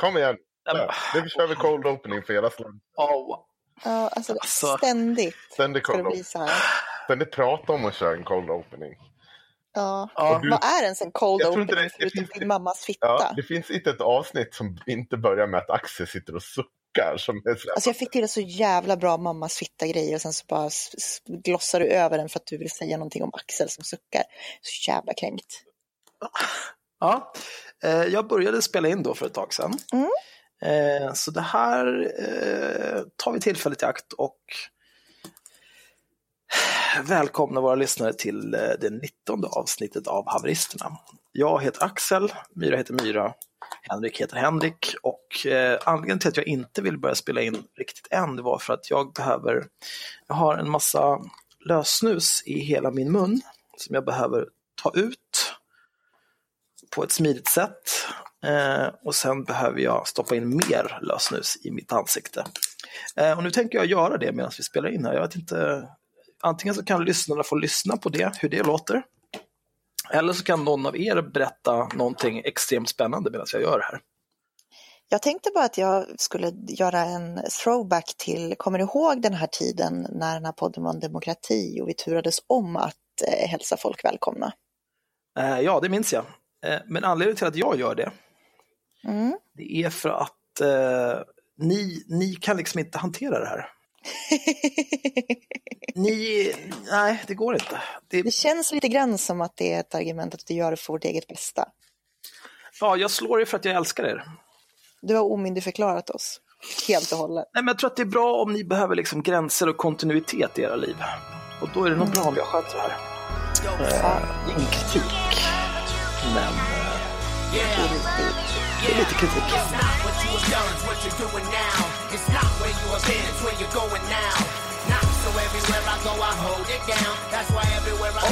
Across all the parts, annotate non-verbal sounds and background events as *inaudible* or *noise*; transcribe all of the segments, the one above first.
Kom igen. Ja, kör vi cold opening för hela slanten. Åh, Ja, alltså, Alltså- ständigt Ständigt ska det cold bli opening. så här. Ständigt prata om att köra en cold opening. Ja. Ja. Du- Vad är ens en cold Jag tror inte opening det- det förutom finns- din mammas fitta? Ja, det finns inte ett avsnitt som inte börjar med att Axel sitter och suckar. Som är så Alltså jag fick till så jävla bra mammas fitta grejer och sen så bara glossar du över den för att du vill säga någonting om Axel som suckar. Så jävla kränkt. Ja, eh, jag började spela in då för ett tag sedan. Mm. Eh, så det här eh, tar vi tillfället i akt och välkomna våra lyssnare till det 19 avsnittet av Haveristerna. Jag heter Axel, Myra heter Myra, Henrik heter Henrik och anledningen till att jag inte vill börja spela in riktigt än var för att jag behöver, jag har en massa lösnus i hela min mun som jag behöver ta ut på ett smidigt sätt. Eh, och sen behöver jag stoppa in mer lösnus i mitt ansikte. Eh, och nu tänker jag göra det medan vi spelar in här. Jag vet inte, antingen så kan lyssnarna få lyssna på det, hur det låter. Eller så kan någon av er berätta någonting extremt spännande medan jag gör det här. Jag tänkte bara att jag skulle göra en throwback till, kommer du ihåg den här tiden när den här podden var en demokrati och vi turades om att eh, hälsa folk välkomna? Eh, ja, det minns jag. Eh, men anledningen till att jag gör det, Mm. det är för att eh, ni, ni kan liksom inte hantera det här. *laughs* Ni, nej, det går inte. Det, Det känns lite grann som att det är ett argument att du gör det för vårt eget bästa. ja, jag slår er för att jag älskar er. Du har omyndigförklarat oss helt och hållet. Nej, men jag tror att det är bra om ni behöver liksom gränser och kontinuitet i era liv. Och då är det nog bra om jag sköter det här. Är ingen kritik, men eh, det är lite kritik.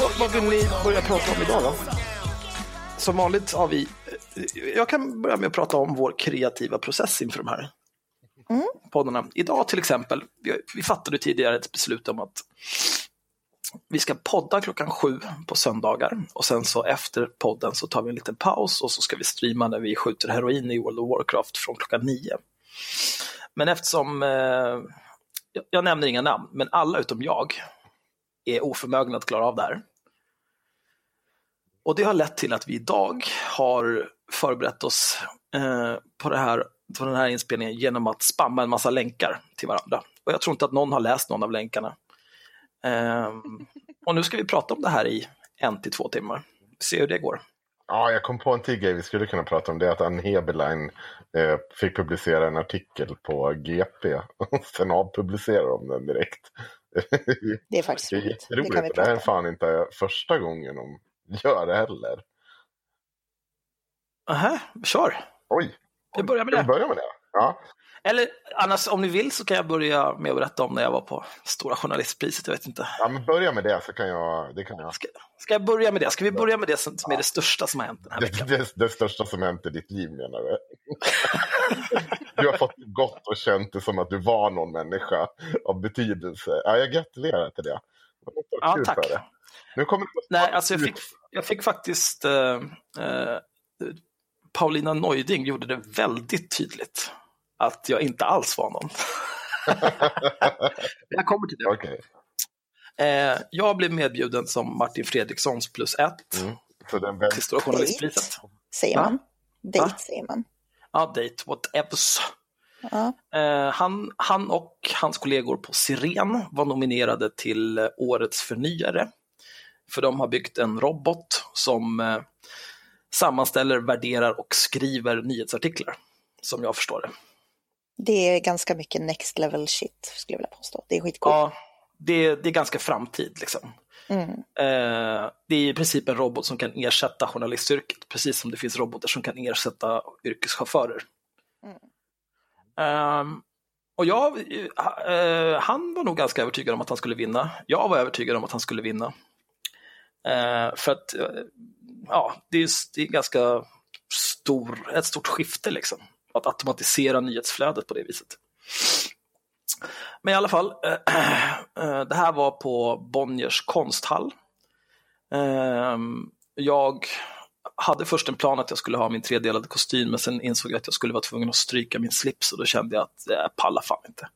Och vad vill ni börja prata om idag då? Som vanligt har vi, eh, jag kan börja med att prata om vår kreativa process inför de här poddarna. Idag till exempel, vi, vi fattade tidigare ett beslut om att vi ska podda klockan sju på söndagar och sen så efter podden så tar vi en liten paus och så ska vi streama när vi skjuter heroin i World of Warcraft från klockan nio. Men eftersom, eh, jag, nämner inga namn, men alla utom jag är oförmögna att klara av det här. Och det har lett till att vi idag har förberett oss eh, på, det här, på den här inspelningen genom att spamma en massa länkar till varandra. Och jag tror inte att någon har läst någon av länkarna. Ehm, och nu ska vi prata om det här i en till två timmar. Se hur det går. Ja, jag kom på en till grej vi skulle kunna prata om. Det är att Ann Heberlein eh, fick publicera en artikel på GP. Och sen avpublicerar de den direkt. Det är faktiskt Det är roligt. Det kan vi jätteroligt. Det här är prata fan inte första gången de gör det heller. Aha, kör! Oj, Vi börjar med ska vi det. börja med det? Ja. Eller annars, om ni vill så kan jag börja med att berätta om när jag var på Stora Journalistpriset. Jag vet inte. ja, men börja med det så kan jag... Det, kan jag. Ska, ska jag börja med det? Ska vi börja med det som, som är det största som har hänt den här Det, veckan? det, det största som hänt i ditt liv menar du? Du har fått gått och känt det som att du var någon människa av betydelse. Ja, jag gratulerar till det. Ja, tack. Nu kommer Nej, alltså jag fick, jag fick faktiskt... Eh, eh, Paulina Neuding gjorde det väldigt tydligt att jag inte alls var någon. *laughs* jag kommer till det. Okej. Eh, jag blev medbjuden som Martin Fredrikssons plus ett Mm. Så den väl... till Stora Journalistpriset. Säger Va? man. Date Va? säger man. Ja, date, whatevers. Ja. Eh, han, han och hans kollegor på Siren var nominerade till eh, Årets förnyare. För de har byggt en robot som eh, sammanställer, värderar och skriver nyhetsartiklar. Som jag förstår det. Det är ganska mycket next level shit skulle jag vilja påstå. Det är skitcoolt. Ja, det, det är ganska framtid liksom. Mm. Eh, det är i princip en robot som kan ersätta journalistyrket, precis som det finns robotar som kan ersätta yrkeschaufförer. Ehm, och jag, eh, han var nog ganska övertygad om att han skulle vinna. Jag var övertygad om att han skulle vinna. Eh, för att, eh, ja, det är, det är ganska stor, ett stort skifte liksom. Att automatisera nyhetsflödet på det viset. Men i alla fall, eh, *clears throat* eh, det här var på Bonniers konsthall. Eh, Jag hade först en plan att jag skulle ha min tredelade kostym, men sen insåg jag att jag skulle vara tvungen att stryka min slips och då kände jag att jag pallar fan inte.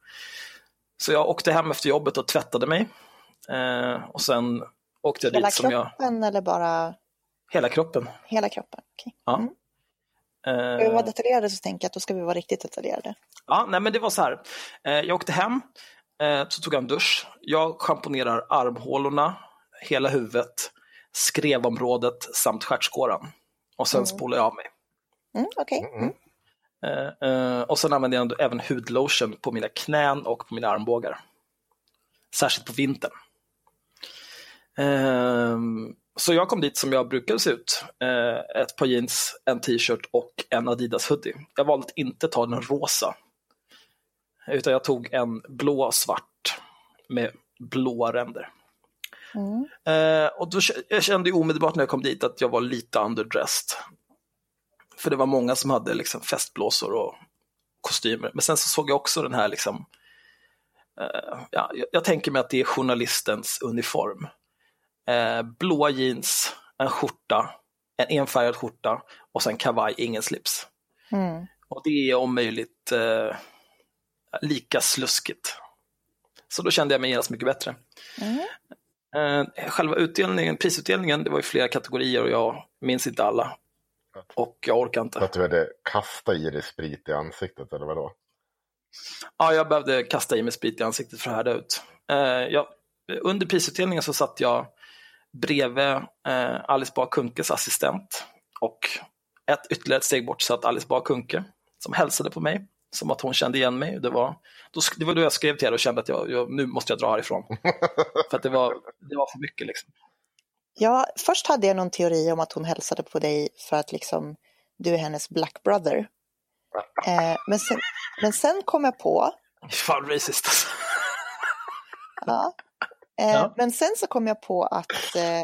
Så jag åkte hem efter jobbet och tvättade mig. Eh, och sen åkte jag Hela dit som jag... kroppen eller bara Hela kroppen. hela kroppen? Okej. Ja. Mm. Ska vi Eh, vara detaljerade så tänker jag att då ska vi vara riktigt detaljerade. Ja, nej men det var så här. Eh, jag åkte hem, eh, så tog jag en dusch. Jag schamponerar armhålorna, hela huvudet, skrevområdet samt stjärtskåran. Och sen Mm. spolar jag av mig. Mm, Okej. Mm. Eh, eh, och sen använder jag även hudlotion på mina knän och på mina armbågar. Särskilt på vintern. Så jag kom dit som jag brukade se ut. Eh, ett par jeans, en t-shirt och en Adidas hoodie. Jag valde att inte ta den rosa. Utan jag tog en blå och svart med blåa ränder. Mm. Eh, och då, jag kände omedelbart när jag kom dit att jag var lite underdressed. För det var många som hade liksom festblåsor och kostymer. Men sen så såg jag också den här, liksom, eh, ja, jag, jag tänker mig att det är journalistens uniform. Eh, blåa jeans, en skjorta, en enfärgad skjorta och sen kavaj, ingen slips. Mm. Och det är om möjligt eh, lika sluskigt. Så då kände jag mig genast mycket bättre. Mm. Eh, själva utdelningen, prisutdelningen, det var ju flera kategorier och jag minns inte alla. Och jag orkar Så inte. att du hade kastat i dig sprit i ansiktet eller vadå? Ja, jag behövde kasta i mig sprit i ansiktet för att härda ut. Eh, jag, under prisutdelningen så satt jag bredvid eh, Alice Bah Kunkes assistent och ett ytterligare ett steg bort satt Alice Bah Kunke som hälsade på mig som att hon kände igen mig. Det var då, det var då jag skrev till henne och kände att jag, jag, nu måste jag dra härifrån. *laughs* för att det var, det var för mycket. Liksom. Ja, först hade jag någon teori om att hon hälsade på dig för att liksom, du är hennes black brother. *laughs* Eh, men, sen, men sen kom jag på, Fan racist alltså. ja, Ja. men sen så kom jag på att eh,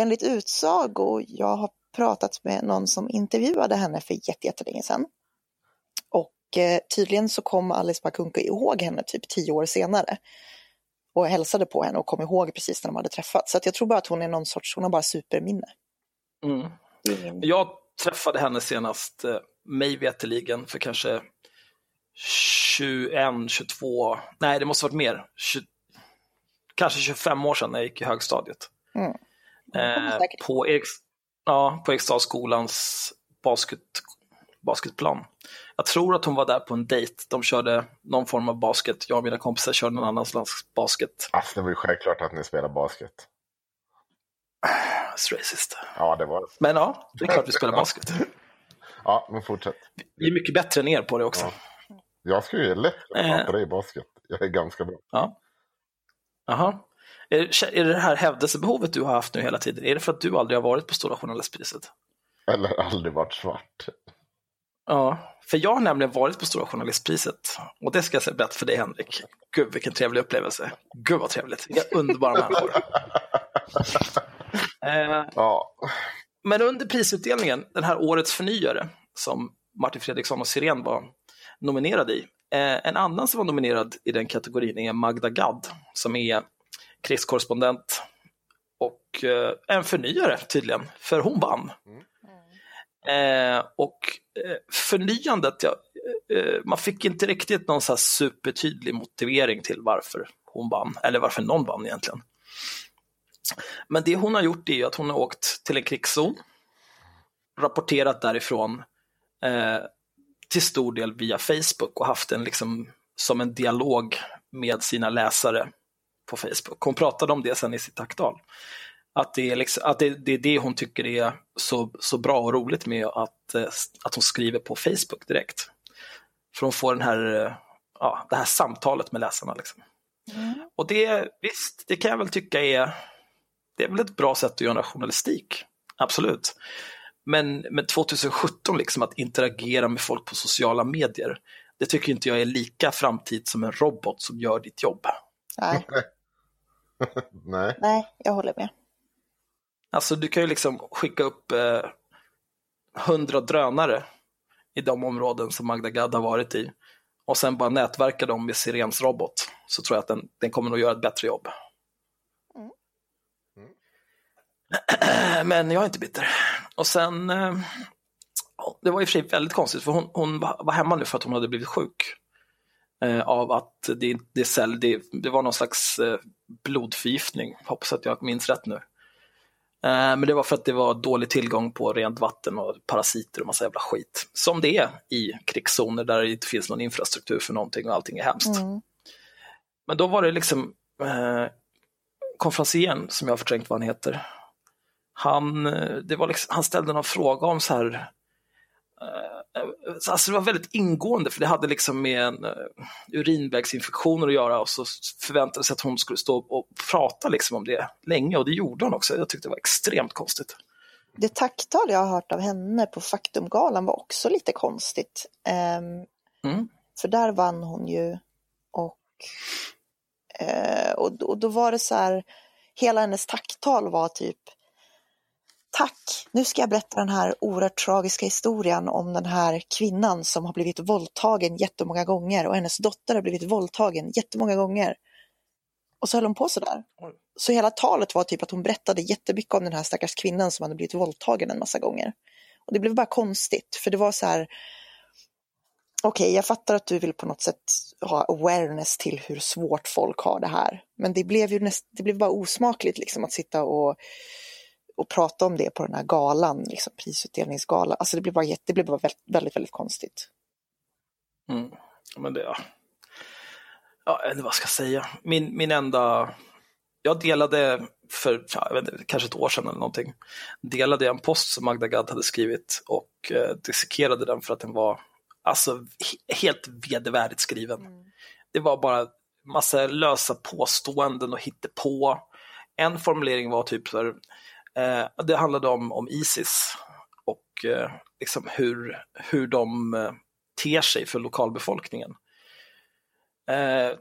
enligt utsago, jag har pratat med någon som intervjuade henne för jätte- jättelänge sedan. Och eh, tydligen så kom Alice Bakunka ihåg henne typ tio år senare. Och hälsade på henne och kom ihåg precis när de hade träffats. Så att jag tror bara att hon är någon sorts, hon har bara superminne. Mm. Jag träffade henne senast, eh, mig veterligen, för kanske 21, 22, nej det måste varit mer, 20, kanske 25 år sedan när jag gick i högstadiet. Mm. Eh, på, Eriks, ja, på Erikstadsskolans basket, basketplan. Jag tror att hon var där på en dejt. De körde någon form av basket. Jag och mina kompisar körde någon annan slags basket. Alltså det var ju självklart att ni spelar basket. That's racist. Ja, det var det. Men ja, det är klart vi spelar basket. *laughs* Ja, men fortsätt. Vi är mycket bättre än er på det också. Ja. Jag skulle ju lätt kunna Eh. på dig i basket. Jag är ganska bra. Ja. Jaha. Är, är det det här hävdelsebehovet du har haft nu hela tiden, är det för att du aldrig har varit på Stora Journalistpriset? Eller aldrig varit svart. Ja, för jag har nämligen varit på Stora Journalistpriset och det ska jag säga berätta för dig Henrik. Gud vilken trevlig upplevelse. Gud vad trevligt. Vilka underbara *laughs* människor. Eh, Ja, Men under prisutdelningen, den här årets förnyare som Martin Fredriksson och Sirén var nominerade i. Eh, en annan som var nominerad i den kategorin är Magda Gad som är krigskorrespondent och eh, en förnyare tydligen, för hon vann. Eh, och eh, förnyandet, ja, eh, man fick inte riktigt någon så supertydlig motivering till varför hon vann, eller varför någon vann egentligen. Men det hon har gjort är att hon har åkt till en krigszon, rapporterat därifrån eh, till stor del via Facebook och haft en liksom som en dialog med sina läsare på Facebook. Hon pratade om det sen i sitt tacktal. Att, det är, liksom, att det, det är det hon tycker är så, så bra och roligt med att, eh, att hon skriver på Facebook direkt. För hon får den här, eh, ja, det här samtalet med läsarna. Liksom. Och det, visst, det kan jag väl tycka är, det är väl ett bra sätt att göra journalistik. Absolut. Men, men 2017, liksom att interagera med folk på sociala medier, det tycker inte jag är lika framtid som en robot som gör ditt jobb. Nej, *laughs* nej. nej, jag håller med. Alltså du kan ju liksom skicka upp eh, 100 drönare i de områden som Magda Gad har varit i och sen bara nätverka dem med Sirens robot så tror jag att den, den kommer att göra ett bättre jobb. *clears throat* Men jag är inte bitter. och sen, eh, det var i och för sig väldigt konstigt för hon, hon var hemma nu för att hon hade blivit sjuk. Eh, av att det, det, cell, det, det var någon slags eh, blodförgiftning, hoppas att jag minns rätt nu. Men det var för att det var dålig tillgång på rent vatten och parasiter och massa jävla skit. Som det är i krigszoner där det inte finns någon infrastruktur för någonting och allting är hemskt. Mm. Men då var det liksom eh, konferencieren, som jag har förträngt vad han heter. Han, eh, det var liksom, han ställde någon fråga om så här eh, Alltså det var väldigt ingående för det hade liksom med en, uh, urinvägsinfektioner att göra och så förväntade sig att hon skulle stå och prata liksom om det länge och det gjorde hon också. Jag tyckte det var extremt konstigt. Det tacktal jag har hört av henne på Faktumgalan var också lite konstigt. Ehm, Mm. För där vann hon ju och, eh, och, och då var det så här, hela hennes tacktal var typ Tack, nu ska jag berätta den här oerhört tragiska historien om den här kvinnan som har blivit våldtagen jättemånga gånger och hennes dotter har blivit våldtagen jättemånga gånger. Och så höll hon på sådär. Så hela talet var typ att hon berättade jättemycket om den här stackars kvinnan som hade blivit våldtagen en massa gånger. Och det blev bara konstigt, för det var så här, okej, jag fattar att du vill på något sätt ha awareness till hur svårt folk har det här. Men det blev ju näst, det blev bara osmakligt liksom att sitta och, och prata om det på den här galan, liksom prisutdelningsgalan. Alltså det blev bara, jätte, det blev bara väldigt, väldigt, väldigt konstigt. Mm. Men det, ja. ja, eller vad ska jag säga? Min, min enda... Jag delade för ja, inte, kanske ett år sedan eller någonting, delade jag en post som Magda Gad hade skrivit och eh, dissekerade den för att den var alltså he- helt vedervärdigt skriven. Det var bara massa lösa påståenden och hittepå. En formulering var typ så här, eh, det handlade om, om Isis och eh, liksom hur, hur de eh, ter sig för lokalbefolkningen. Eh,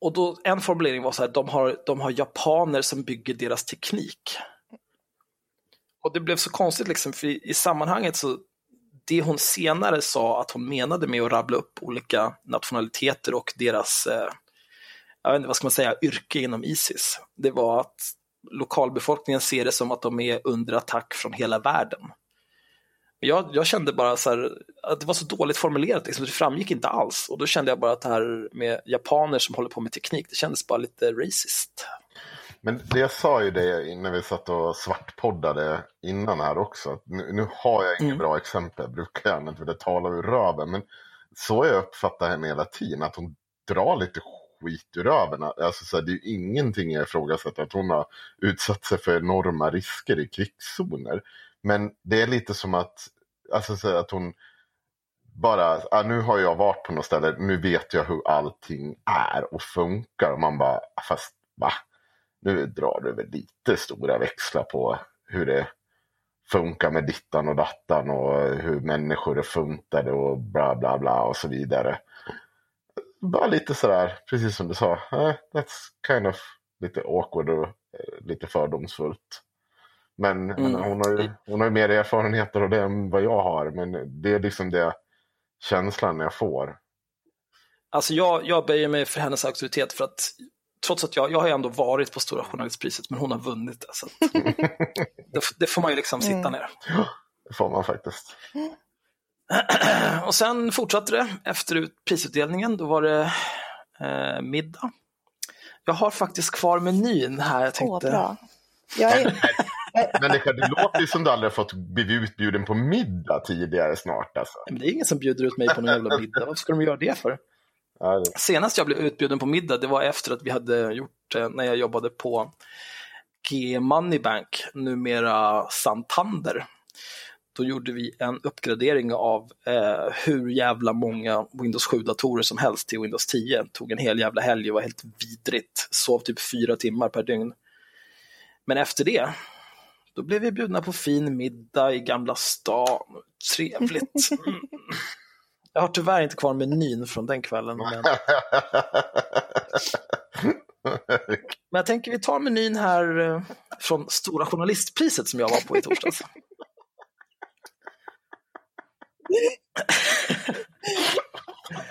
och då, en formulering var så här, de har, de har japaner som bygger deras teknik. Och det blev så konstigt liksom, för i, i sammanhanget så, det hon senare sa att hon menade med att rabbla upp olika nationaliteter och deras, eh, jag vet inte vad ska man säga, yrke inom Isis, det var att lokalbefolkningen ser det som att de är under attack från hela världen. Jag, jag kände bara så här, att det var så dåligt formulerat, liksom, det framgick inte alls. Och då kände jag bara att det här med japaner som håller på med teknik, det kändes bara lite racist. Men det jag sa ju det när vi satt och svartpoddade innan här också. Nu, nu har jag inga Mm. bra exempel, jag brukar gärna inte vilja tala ur röven. Men så jag uppfattar henne hela tiden, att hon drar lite skit ur röven. Alltså, så här, det är ju ingenting jag ifrågasätter att hon har utsatt sig för enorma risker i krigszoner. Men det är lite som att, alltså, så här, att hon bara, ah, nu har jag varit på något ställe, nu vet jag hur allting är och funkar. Och man bara, fast va? Nu drar du väl lite stora växlar på hur det funkar med dittan och dattan och hur människor är funtade och bla bla bla och så vidare. Bara lite sådär, precis som du sa, eh, that's kind of lite awkward och eh, lite fördomsfullt. Men, men Mm. hon, har ju, hon har ju mer erfarenheter av det än vad jag har, men det är liksom det känslan jag får. Alltså jag, jag böjer mig för hennes auktoritet för att trots att jag, jag har ju ändå varit på Stora Journalistpriset, men hon har vunnit *laughs* det. Så att, det, det får man ju liksom sitta Mm. ner. Det får man faktiskt. *clears throat* Och sen fortsatte det efter ut- prisutdelningen, då var det eh, middag. Jag har faktiskt kvar menyn här. Jag Åh, tänkte, bra. Jag är, *laughs* Människa, det låter ju som du aldrig har fått bli utbjuden på middag tidigare snart. Alltså. Men det är ingen som bjuder ut mig på någon jävla middag. Varför ska de göra det för? Ja, det- Senast jag blev utbjuden på middag, det var efter att vi hade gjort, eh, när jag jobbade på G Moneybank, numera Santander. Då gjorde vi en uppgradering av eh, hur jävla många Windows 7-datorer som helst till Windows 10. Tog en hel jävla helg och var helt vidrigt. Sov typ fyra timmar per dygn. Men efter det, då blev vi bjudna på fin middag i Gamla stan. Trevligt. *laughs* Mm. Jag har tyvärr inte kvar menyn från den kvällen. Men... *laughs* Men jag tänker vi tar menyn här eh, från Stora Journalistpriset som jag var på i torsdags. *laughs*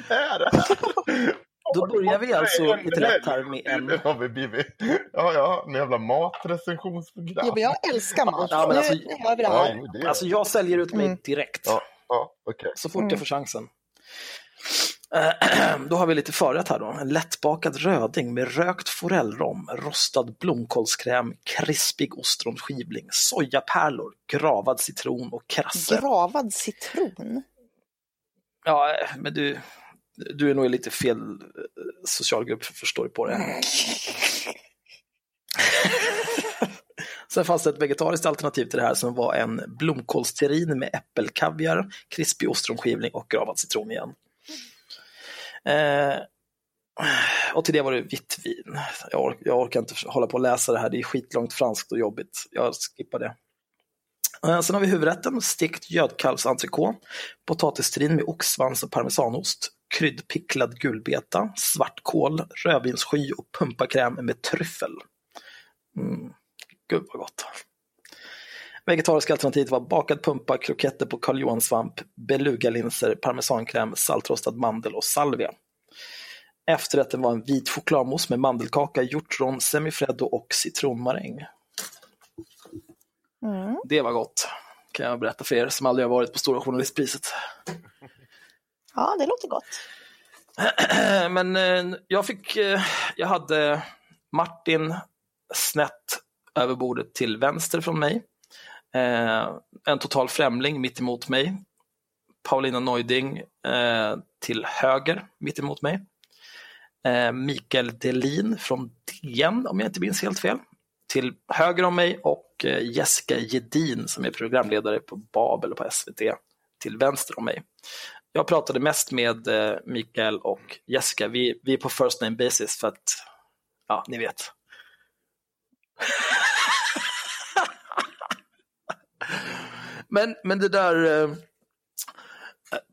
Här. Då börjar börjar vi alltså lite lätt här med en... Nu har vi blivit... Ja, ja, en jävla matrecensionsprogram. Ja, men jag älskar mat. Ja, men alltså- nu, har vi det Ja, här. jo, det är- Alltså jag säljer ut mig Mm. direkt. Ja, ja okej. Så fort jag får chansen. Eh, *clears throat* Då har vi lite förrätt här då. En lättbakad röding med rökt forellrom, rostad blomkålskräm, krispig ostronskivling, sojapärlor, gravad citron och krasse. Gravad citron. Ja, men du, du är nog i lite fel eh, socialgrupp, förstår du på det. *laughs* Sen fanns det ett vegetariskt alternativ till det här som var en blomkålsterrin med äppelkaviar, krispig ostronskivling och gravad citron igen. Eh, och till det var det vitt vin. Jag, ork, jag orkar inte hålla på och läsa det här, det är skitlångt franskt och jobbigt. Jag skippar det. Eh, Sen har vi huvudrätten, stekt gödkalvsentrecote. potatisterrin med oxsvans och parmesanost, kryddpicklad gulbeta, svartkål, rödvinssky och pumpakräm med tryffel. Mm. Gud vad gott. Vegetariska alternativet var bakad pumpa, kroketter på Karl Johan-svamp, belugalinser, parmesankräm, saltrostad mandel och salvia. Efterrätten var en vit chokladmousse med mandelkaka, hjortron, semifreddo och citronmaräng. Mm. Det var gott, kan jag berätta för er som aldrig har varit på Stora Journalistpriset. Ja, det låter gott. *clears throat* Men eh, jag fick, eh, jag hade Martin snett över bordet till vänster från mig. Eh, en total främling mitt emot mig. Paulina Neuding eh, till höger mitt emot mig. Eh, Mikael Delin från DN, om jag inte minns helt fel, till höger om mig och eh, Jessica Gedin som är programledare på Babel på SVT till vänster om mig. Jag pratade mest med eh, Mikael och Jessica. Vi, vi är på first name basis för att, ja, ni vet. *laughs* men, men det där... Eh,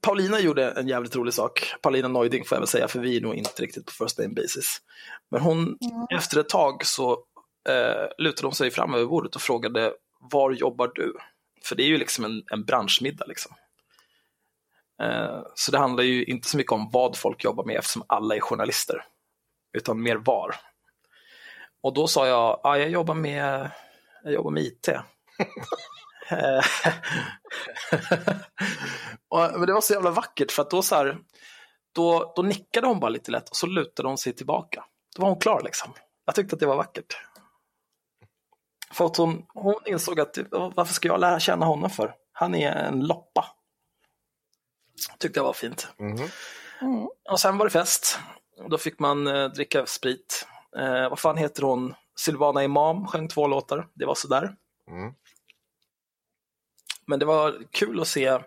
Paulina gjorde en jävligt rolig sak. Paulina Neuding får jag väl säga, för vi är nog inte riktigt på first name basis. Men hon, efter ett tag så eh, lutade hon sig fram över bordet och frågade var jobbar du? För det är ju liksom en, en branschmiddag. Liksom. Eh, så det handlar ju inte så mycket om vad folk jobbar med eftersom alla är journalister, utan mer var. Och då sa jag, ah, jag jobbar med, jag jobbar med IT. *laughs* Eh, *laughs* och, men det var så jävla vackert för att då så här, då, då nickade hon bara lite lätt och så lutade hon sig tillbaka. Då var hon klar liksom. Jag tyckte att det var vackert. För att hon, hon insåg att varför ska jag lära känna honom för? Han är en loppa. Tyckte jag var fint. Mhm. Mm. Och sen var det fest. Då fick man eh, dricka sprit. Eh, vad fan heter hon? Silvana Imam sjöng två låtar. Det var sådär. Mm. Men det var kul att se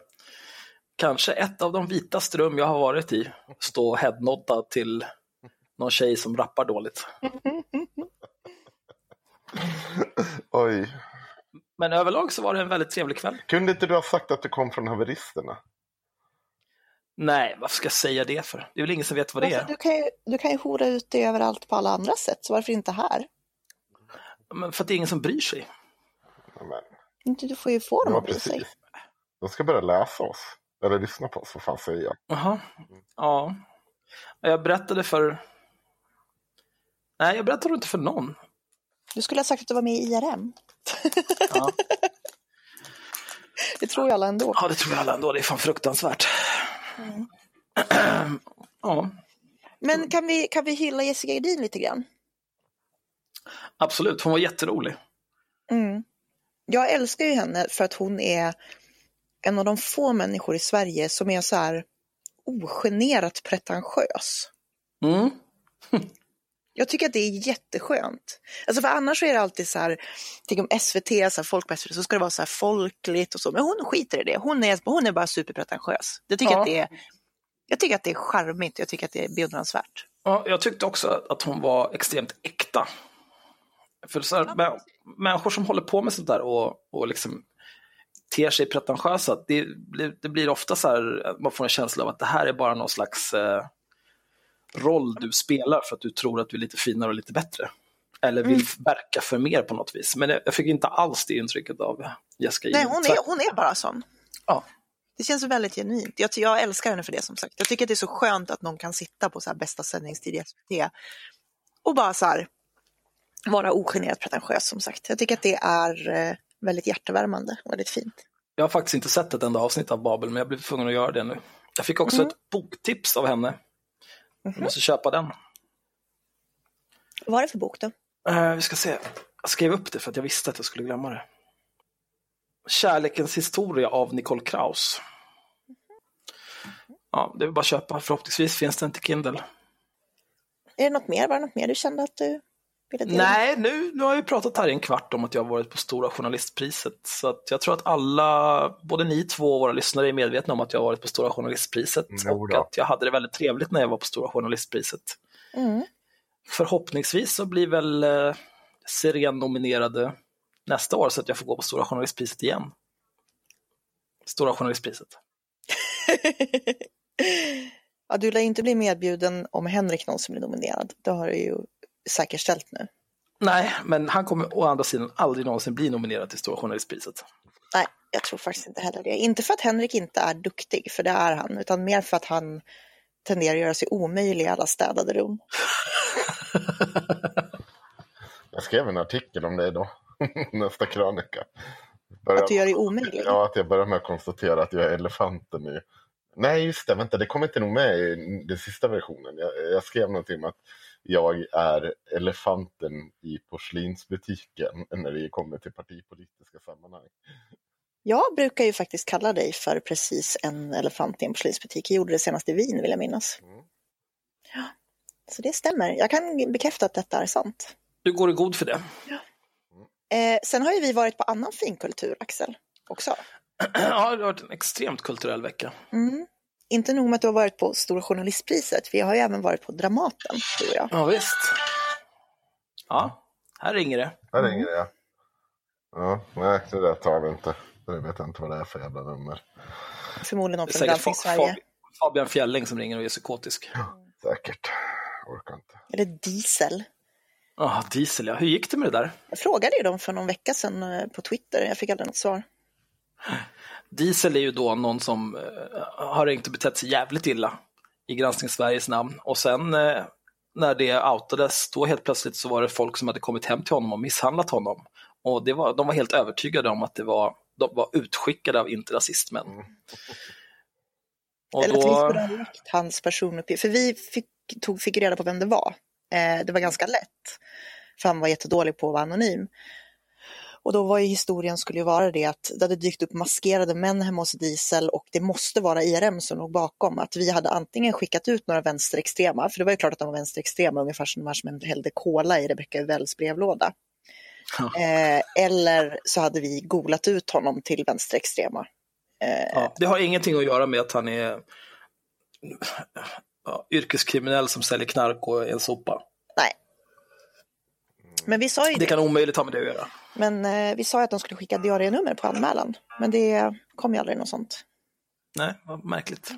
kanske ett av de vitaste rum jag har varit i stå headnodda till någon tjej som rappar dåligt. *laughs* Oj. Men överlag så var det en väldigt trevlig kväll. Kunde inte du ha sagt att du kom från haveristerna? Nej, varför ska jag säga det för? Det är väl ingen som vet vad det Varför, är. du, kan ju, du kan ju hora ut det överallt på alla andra sätt, så varför inte här? Men för att det är ingen som bryr sig. Amen. Inte Du får ju få dem Ja, att bry sig. precis. De ska börja läsa oss. Eller lyssna på oss, vad fan säger jag? Jaha. Ja. Jag berättade för... Nej, jag berättade inte för någon. Du skulle ha sagt att du var med i IRM. Ja, *laughs* Det tror ju alla ändå. ja det tror jag alla ändå. Det är fan fruktansvärt. *clears throat* Ja, Men kan vi, kan vi hylla Jessica Edin lite grann? absolut. Hon var jätterolig. Mm. Jag älskar ju henne för att hon är en av de få människor i Sverige som är så här ogenerat pretentiös. Mm. *laughs* Jag tycker att det är jätteskönt. Alltså för annars är det alltid så här, tänk om SVT, så här, folk på SVT, så ska det vara så här folkligt och så. Men hon skiter i det. Hon är, hon är bara superpretentiös. Jag tycker, Ja. att det är, jag tycker att det är charmigt. Jag tycker att det är beundransvärt. Ja, jag tyckte också att hon var extremt äkta. För så här, mä- människor som håller på med sånt där och, och liksom ter sig pretentiösa, det, blir- det blir ofta så här, man får en känsla av att det här är bara någon slags eh, roll du spelar för att du tror att du är lite finare och lite bättre. Eller vill verka för mer på något vis. Men jag, fick inte alls det intrycket av Jessica Nej, hon är, hon är bara sån. Ja. Det känns väldigt genuint. Jag, jag älskar henne för det som sagt. Jag tycker att det är så skönt att någon kan sitta på så bästa sändningstid i SVT och bara så här vara ogenerat pretentiös som sagt. Jag tycker att det är eh, väldigt hjärtevärmande och väldigt fint. Jag har faktiskt inte sett ett enda avsnitt av Babel, men jag blir tvungen att göra det nu. Jag fick också ett boktips av henne. Jag måste köpa den. Vad var det för bok då? Eh, vi ska se. Jag skrev upp det för att jag visste att jag skulle glömma det. Kärlekens historia av Nicole Kraus. Ja, det är bara att köpa. Förhoppningsvis finns den till Kindle. Är det något mer? Var det något mer du kände att du? Nej, nu, nu har vi pratat här i en kvart om att jag har varit på Stora Journalistpriset. Så att jag tror att alla, både ni två och våra lyssnare är medvetna om att jag har varit på Stora Journalistpriset. Jo och att jag hade det väldigt trevligt när jag var på Stora Journalistpriset. Mm. Förhoppningsvis så blir väl eh, Siren nominerade nästa år så att jag får gå på Stora Journalistpriset igen. Stora Journalistpriset. *laughs* ja, du lär inte bli medbjuden om Henrik någonsin blir nominerad. Det har du ju säkerställt nu. Nej, men han kommer å andra sidan aldrig någonsin bli nominerad till Stora Journalistpriset. Nej, jag tror faktiskt inte heller det. Inte för att Henrik inte är duktig, för det är han, utan mer för att han tenderar att göra sig omöjlig i alla städade rum. *laughs* Jag skrev en artikel om det idag. *laughs* Nästa krönika. Börjar- Att du gör dig omöjlig. Ja, att jag börjar med att konstatera att jag är elefanten i... Nej, just det. Vänta, det kom inte nog med i den sista versionen. Jag, jag skrev någonting om att jag är elefanten i porslinsbutiken *laughs* när det kommer till partipolitiska sammanhang. Jag brukar ju faktiskt kalla dig för precis en elefant i en porslinsbutik. Jag gjorde det senast i Wien, vill jag minnas. Mm. Ja, så det stämmer. Jag kan bekräfta att detta är sant. Du går i god för det. Eh, sen har ju vi varit på annan finkultur, Axel, också. *clears throat* ja, det har varit en extremt kulturell vecka. Mm. Inte nog med att du har varit på Stora Journalistpriset, vi har ju även varit på Dramaten, du och jag. Ja, visst. Ja, här ringer det. Här ringer det. Ja, nej, det där tar vi inte. Det vet jag inte vad det är för jävla nummer. Förmodligen någon från säkert Granskning Fa- Sverige. Fab- Fabian Fjälling som ringer och är psykotisk. Säkert. Orkar inte. Eller Diesel. Ja, diesel ja. Hur gick det med det där? Jag frågade ju dem för någon vecka sedan eh, på Twitter, jag fick aldrig något svar. Diesel är ju då någon som eh, har ringt och betett sig jävligt illa i Granskning Sveriges namn. Och sen eh, när det outades, då helt plötsligt så var det folk som hade kommit hem till honom och misshandlat honom. Och det var, de var helt övertygade om att det var, de var utskickade av inte rasistmän. Och Eller att vi skulle ha läckt hans personuppgift. För vi fick, tog, fick reda på vem det var. Eh, det var ganska lätt. För han var jättedålig på att vara anonym. Och då var ju historien skulle ju vara det att det hade dykt upp maskerade män hemma hos Diesel och det måste vara IRM som låg bakom. Att vi hade antingen skickat ut några vänsterextrema, för det var ju klart att de var vänsterextrema, ungefär som de här som hällde kola i Rebecca Wells brevlåda. Ja. Eh, eller så hade vi golat ut honom till vänsterextrema. Eh, ja, det har ingenting att göra med att han är ja, yrkeskriminell som säljer knark och är en sopa. Nej. Men vi sa ju Det det. kan omöjligt ha med det att göra. Men eh, vi sa ju att de skulle skicka diarienummer på anmälan. Men det kom ju aldrig något sånt. Nej, vad märkligt.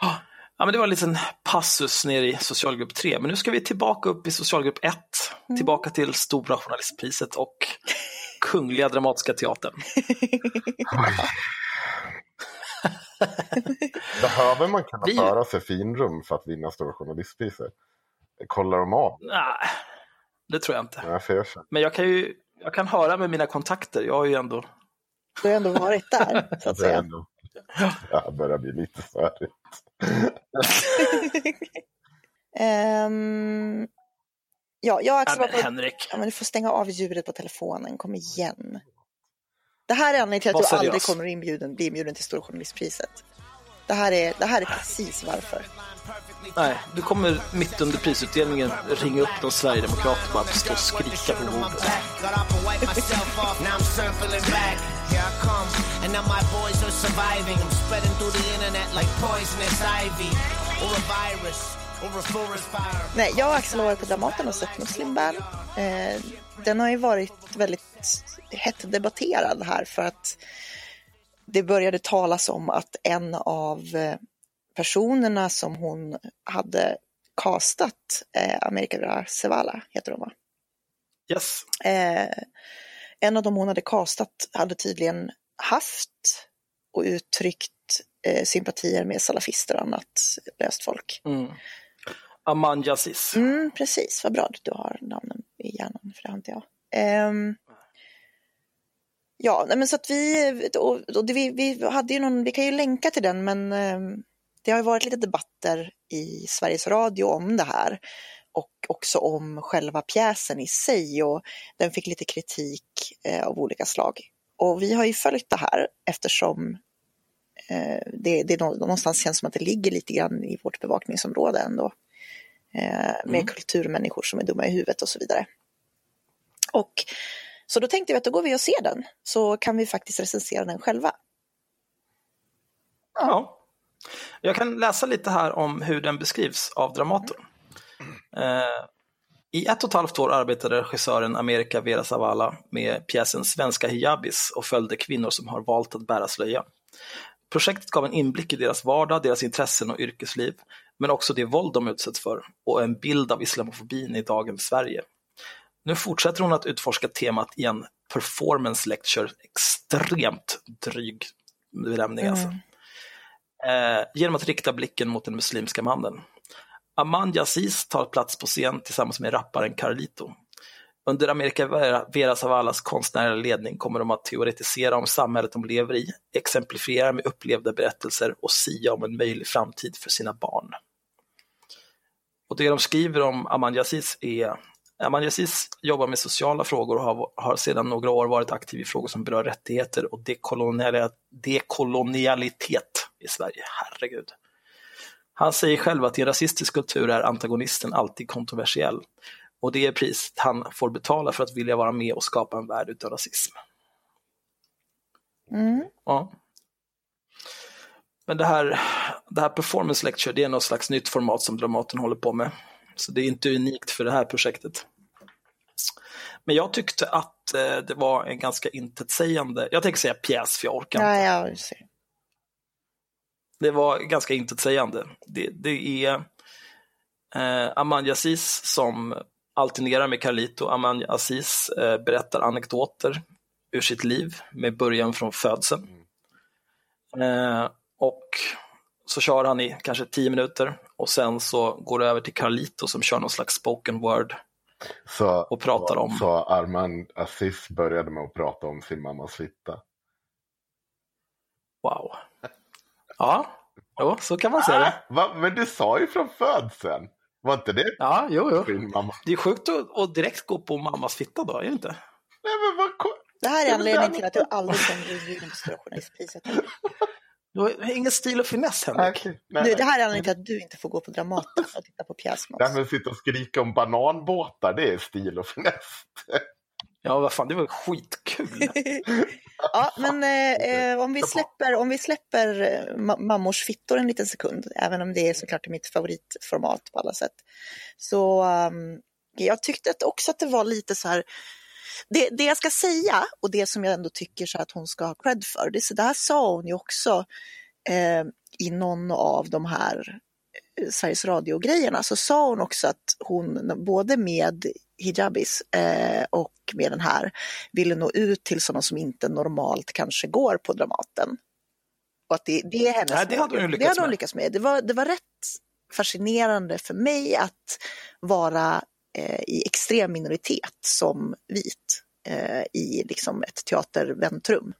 Ja, Ja, men det var en liten passus ner i socialgrupp 3, men nu ska vi tillbaka upp i socialgrupp 1, tillbaka till Stora Journalistpriset och Kungliga Dramatiska Teatern. *laughs* Behöver man kunna Vi- föra sig finrum för att vinna Stora Journalistpriset? Kollar de av? Nej, det tror jag inte. Jag Men jag kan ju jag kan höra med mina kontakter, jag har ju ändå... Du har ändå varit där, så att säga. ändå... Jag börjar bli lite störigt. *laughs* Ehm, ja, jag Axel var på... Henrik, Ja, men du får stänga av ljudet på telefonen, kom igen. Det här är anledningen till att du aldrig kommer inbjuden, bli inbjuden till Stora Journalistpriset. Det här, är, det här är precis varför nej, du kommer mitt under prisutdelningen ringa upp någon sverigedemokrat och bara stå och skrika på bordet. Here I come. And now my boys are surviving. I'm spreading through the internet like poisonous ivy. Or a virus. Or a forest fire. Nej, jag och Axel har varit på Dramaten och sett Muslim Band. Eh, den har ju varit väldigt hett debatterad här för att det började talas om att en av eh, personerna som hon hade castat, eh, Amerika Vera Sevala heter hon va? Yes. Eh, en av dem hon hade castat hade tydligen haft och uttryckt eh, sympatier med salafister och annat löst folk. Mm. Aman Yazis. Mm, precis, vad bra att du har namnen i hjärnan, för det har inte jag. Ehm, ja, men så att vi, och, och det, vi, vi hade ju någon, vi kan ju länka till den, men ehm, det har varit lite debatter i Sveriges Radio om det här och också om själva pjäsen i sig och den fick lite kritik eh, av olika slag. Och vi har ju följt det här eftersom eh, det, det någonstans känns som att det ligger lite grann i vårt bevakningsområde ändå. Eh, med Mm. kulturmänniskor som är dumma i huvudet och så vidare. Och så då tänkte vi att då går vi och ser den så kan vi faktiskt recensera den själva. Ja. Jag kan läsa lite här om hur den beskrivs av Dramaten. Eh, I ett och ett halvt år arbetade regissören America Vera Zavala med pjäsen Svenska hijabis och följde kvinnor som har valt att bära slöja. Projektet gav en inblick i deras vardag, deras intressen och yrkesliv, men också det våld de utsätts för och en bild av islamofobin i dagens Sverige. Nu fortsätter hon att utforska temat i en performance lecture, extremt dryg benämning alltså mm eh, genom att rikta blicken mot den muslimska mannen. Aman Yaziz tar plats på scen tillsammans med rapparen Carlito. Under America Vera, Vera Zavalas konstnärliga ledning kommer de att teoretisera om samhället de lever i, exemplifiera med upplevda berättelser och sia om en möjlig framtid för sina barn. Och det de skriver om Aman Yaziz är Aman Yazis jobbar med sociala frågor och har, har sedan några år varit aktiv i frågor som berör rättigheter och dekolonial, dekolonialitet i Sverige. Herregud. Han säger själv att i en rasistisk kultur är antagonisten alltid kontroversiell. Och det är priset han får betala för att vilja vara med och skapa en värld utan rasism. Mm. Ja. Men det här, det här performance lecture, det är något slags nytt format som Dramaten håller på med. Så det är inte unikt för det här projektet. Men jag tyckte att eh, det var en ganska intetsägande, jag tänker säga pjäs för jag orkar inte. Ja, jag ser. Det var ganska intetsägande. Det, det är eh, Aman Yazis som alternerar med Carlito. Aman Aziz eh, berättar anekdoter ur sitt liv med början från födseln. Eh, och så kör han i kanske tio minuter och sen så går det över till Carlito som kör någon slags spoken word. Så, Och pratar om- Så Armand Aziz började med att prata om sin mammas fitta. Wow. Ja, jo, så kan man säga det. Va? Men du sa ju från födseln. Var inte det Ja, jo, jo. din mamma? Det är sjukt att, att direkt gå på mammas fitta då, är det inte? Nej, men vad Det här är anledningen till att du aldrig kommer bli inbjuden på Stora Journalistpriset. *laughs* Du har ingen stil och finess, Henrik. Okej, nej, Nu, det här är anledningen till att du inte får gå på Dramaten och titta på pjäs med Nej, oss. men sitta och skrika om bananbåtar, det är stil och finess. *laughs* Ja, vad fan, det var skitkul. *laughs* Ja, men eh, eh, om, vi släpper, om vi släpper eh, ma- mammors fittor en liten sekund, även om det är såklart mitt favoritformat på alla sätt. Så um, jag tyckte att också att det var lite så här, det, det jag ska säga och det som jag ändå tycker så att hon ska ha cred för, det, så det här sa hon ju också eh, i någon av de här eh, Sveriges Radio-grejerna, så sa hon också att hon både med hijabis eh, och med den här ville nå ut till sådana som inte normalt kanske går på Dramaten. Och att det, det är hennes Nej, det hade hon lyckats det hade hon med. lyckats med. Det var, det var rätt fascinerande för mig att vara i extrem minoritet som vit eh, i liksom ett teaterväntrum.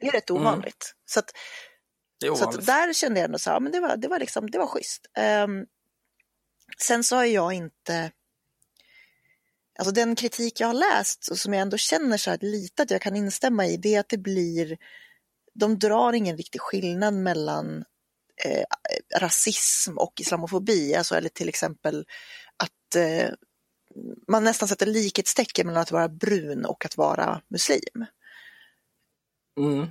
Det är rätt Mm. ovanligt. Så, att, Det är så ovanligt. att där kände jag ändå så här, men det var, det var, liksom, det var schysst. Ehm, sen så har jag inte Alltså den kritik jag har läst och som jag ändå känner så här lite att jag kan instämma i, det är att det blir, de drar ingen riktig skillnad mellan eh, rasism och islamofobi, alltså eller till exempel eh, man nästan sätter likhetstecken mellan att vara brun och att vara muslim. Mm.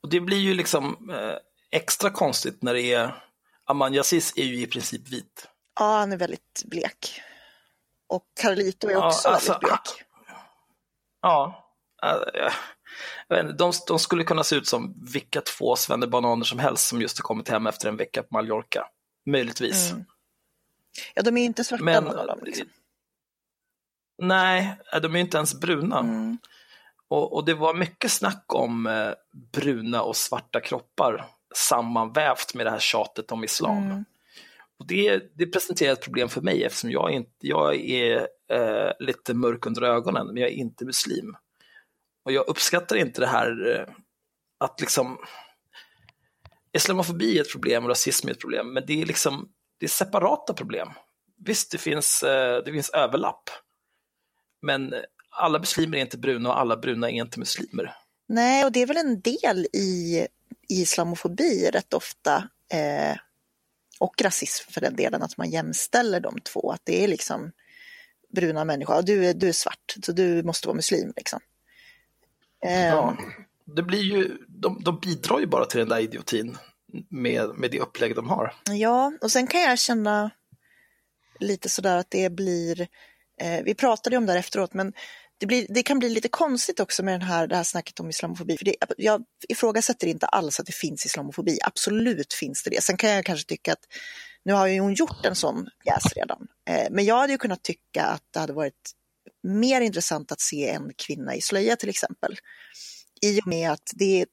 Och det blir ju liksom eh, extra konstigt när det är, Aman Yazis är ju i princip vit. Ja, han är väldigt blek. Och Carlito är Ja, också alltså, väldigt blek. Ja, eh, inte, de, de skulle kunna se ut som vilka två svennebananer som helst som just har kommit hem efter en vecka på Mallorca. Möjligtvis. Mm. Ja, de är inte svarta Men någon av dem. Liksom. nej, de är inte ens bruna. Mm. Och, och det var mycket snack om eh, bruna och svarta kroppar sammanvävt med det här tjatet om islam. Mm. Och det, det presenterar ett problem för mig eftersom jag, inte, jag är eh, lite mörk under ögonen, men jag är inte muslim. Och jag uppskattar inte det här eh, att liksom Islamofobi är ett problem och rasism är ett problem, men det är liksom det är separata problem. Visst, det finns, eh, det finns överlapp, men alla muslimer är inte bruna och alla bruna är inte muslimer. Nej, och det är väl en del i islamofobi rätt ofta. Eh, och rasism för den delen, att man jämställer de två. Att det är liksom bruna människor, du är, du är svart, så du måste vara muslim. Liksom. Eh, Ja, det blir ju, de, de bidrar ju bara till den där idiotin med, med det upplägg de har. Ja, och sen kan jag känna lite sådär att det blir, eh, vi pratade ju om det här efteråt, men det, blir, det kan bli lite konstigt också med den här, det här snacket om islamofobi. För det, jag ifrågasätter inte alls att det finns islamofobi, absolut finns det det. Sen kan jag kanske tycka att, nu har ju hon gjort en sån pjäs redan, eh, men jag hade ju kunnat tycka att det hade varit mer intressant att se en kvinna i slöja till exempel. I och med att det är,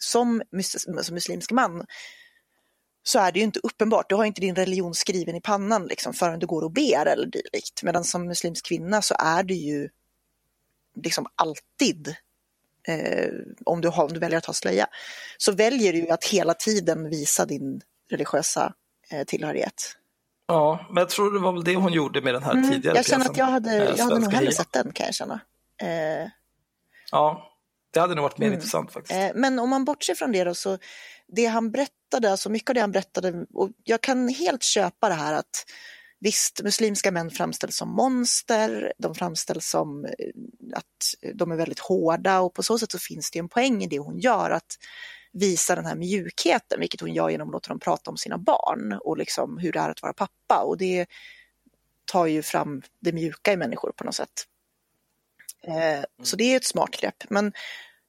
som, mus- som muslimsk man så är det ju inte uppenbart. Du har inte din religion skriven i pannan liksom, förrän du går och ber eller dylikt. Medan som muslimsk kvinna så är det ju liksom alltid, eh, om, du har, om du väljer att ha slöja, så väljer du att hela tiden visa din religiösa eh, tillhörighet. Ja, men jag tror det var väl det hon gjorde med den här Mm, tidigare jag känner att jag hade, eh, jag hade nog hellre sett den kan jag känna. Eh, Ja, det hade nog varit mer Mm. intressant faktiskt. Eh, Men om man bortser från det då, så det han berättade, alltså mycket av det han berättade, och jag kan helt köpa det här att visst, muslimska män framställs som monster, de framställs som eh, att de är väldigt hårda och på så sätt så finns det en poäng i det hon gör, att visa den här mjukheten, vilket hon gör genom att låta dem prata om sina barn och liksom hur det är att vara pappa och det tar ju fram det mjuka i människor på något sätt. Eh, Så det är ett smart grepp. Men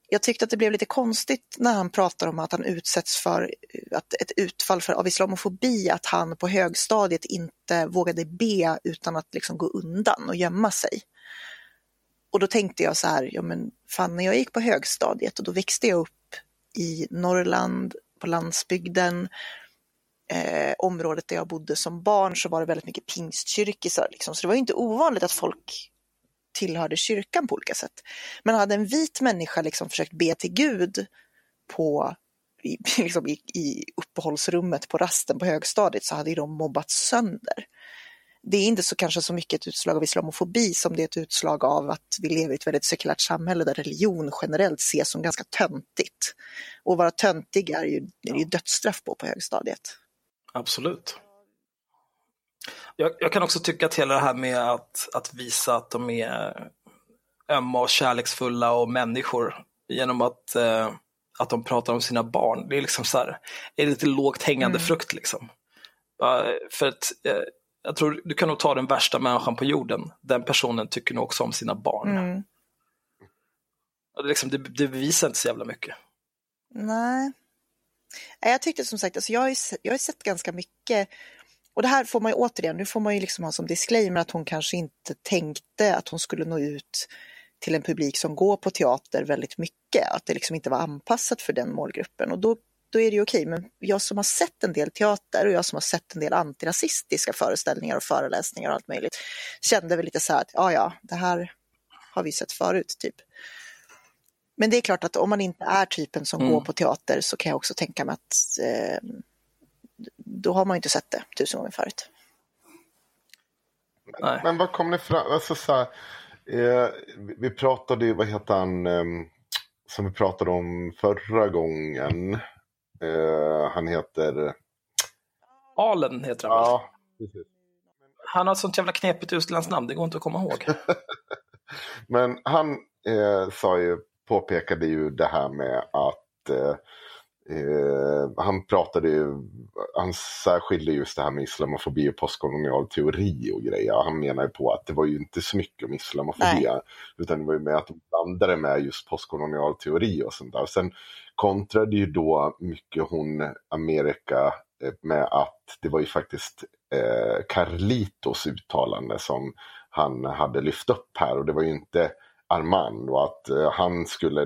jag tyckte att det blev lite konstigt när han pratar om att han utsätts för att ett utfall för, av islamofobi, att han på högstadiet inte vågade be utan att liksom gå undan och gömma sig. Och då tänkte jag så här, ja men fan när jag gick på högstadiet och då växte jag upp i Norrland, på landsbygden, eh, området där jag bodde som barn så var det väldigt mycket pingstkyrkisar. Liksom. Så det var inte ovanligt att folk tillhörde kyrkan på olika sätt. Men hade en vit människa liksom försökt be till Gud på, i, *laughs* liksom i, i uppehållsrummet på rasten på högstadiet så hade de mobbats sönder. Det är inte så kanske så mycket ett utslag av islamofobi som det är ett utslag av att vi lever i ett väldigt sekulärt samhälle där religion generellt ses som ganska töntigt. Och vara töntig är ju, är ju dödsstraff på på högstadiet. Absolut. Jag, jag kan också tycka att hela det här med att, att visa att de är ömma och kärleksfulla och människor genom att, eh, att de pratar om sina barn, det är liksom så här, är lite lågt hängande Mm. frukt liksom. För att eh, jag tror du kan nog ta den värsta människan på jorden, den personen tycker nog också om sina barn. Mm. Och det, liksom, det, det bevisar inte så jävla mycket. Nej. Jag tyckte som sagt, alltså jag, har ju, jag har sett ganska mycket och det här får man ju återigen, nu får man ju liksom ha som disclaimer att hon kanske inte tänkte att hon skulle nå ut till en publik som går på teater väldigt mycket, att det liksom inte var anpassat för den målgruppen och då, då är det ju okej. Men jag som har sett en del teater och jag som har sett en del antirasistiska föreställningar och föreläsningar och allt möjligt kände väl lite så här att ja, ja, det här har vi sett förut typ. Men det är klart att om man inte är typen som Mm. går på teater så kan jag också tänka mig att eh, då har man ju inte sett det tusen gånger förut. Nej. Men vad kom ni fram, alltså så här, eh, vi- pratade ju, vad heter han, eh, som vi pratade om förra gången. Eh, han heter, Alen heter han ja, precis. Han har ett sånt jävla knepigt utlandsnamn, det går inte att komma ihåg. *laughs* Men han eh, sa ju, påpekade ju det här med att eh, han pratade ju, han särskilde just det här med islamofobi och postkolonial teori och grejer. Han menar ju på att det var ju inte så mycket om islamofobi, Nej. utan det var ju med att de blandade med just postkolonial teori och sånt där. Sen kontrade ju då mycket hon Amerika eh, med att det var ju faktiskt eh, Carlitos uttalande som han hade lyft upp här och det var ju inte Armand och att eh, han skulle,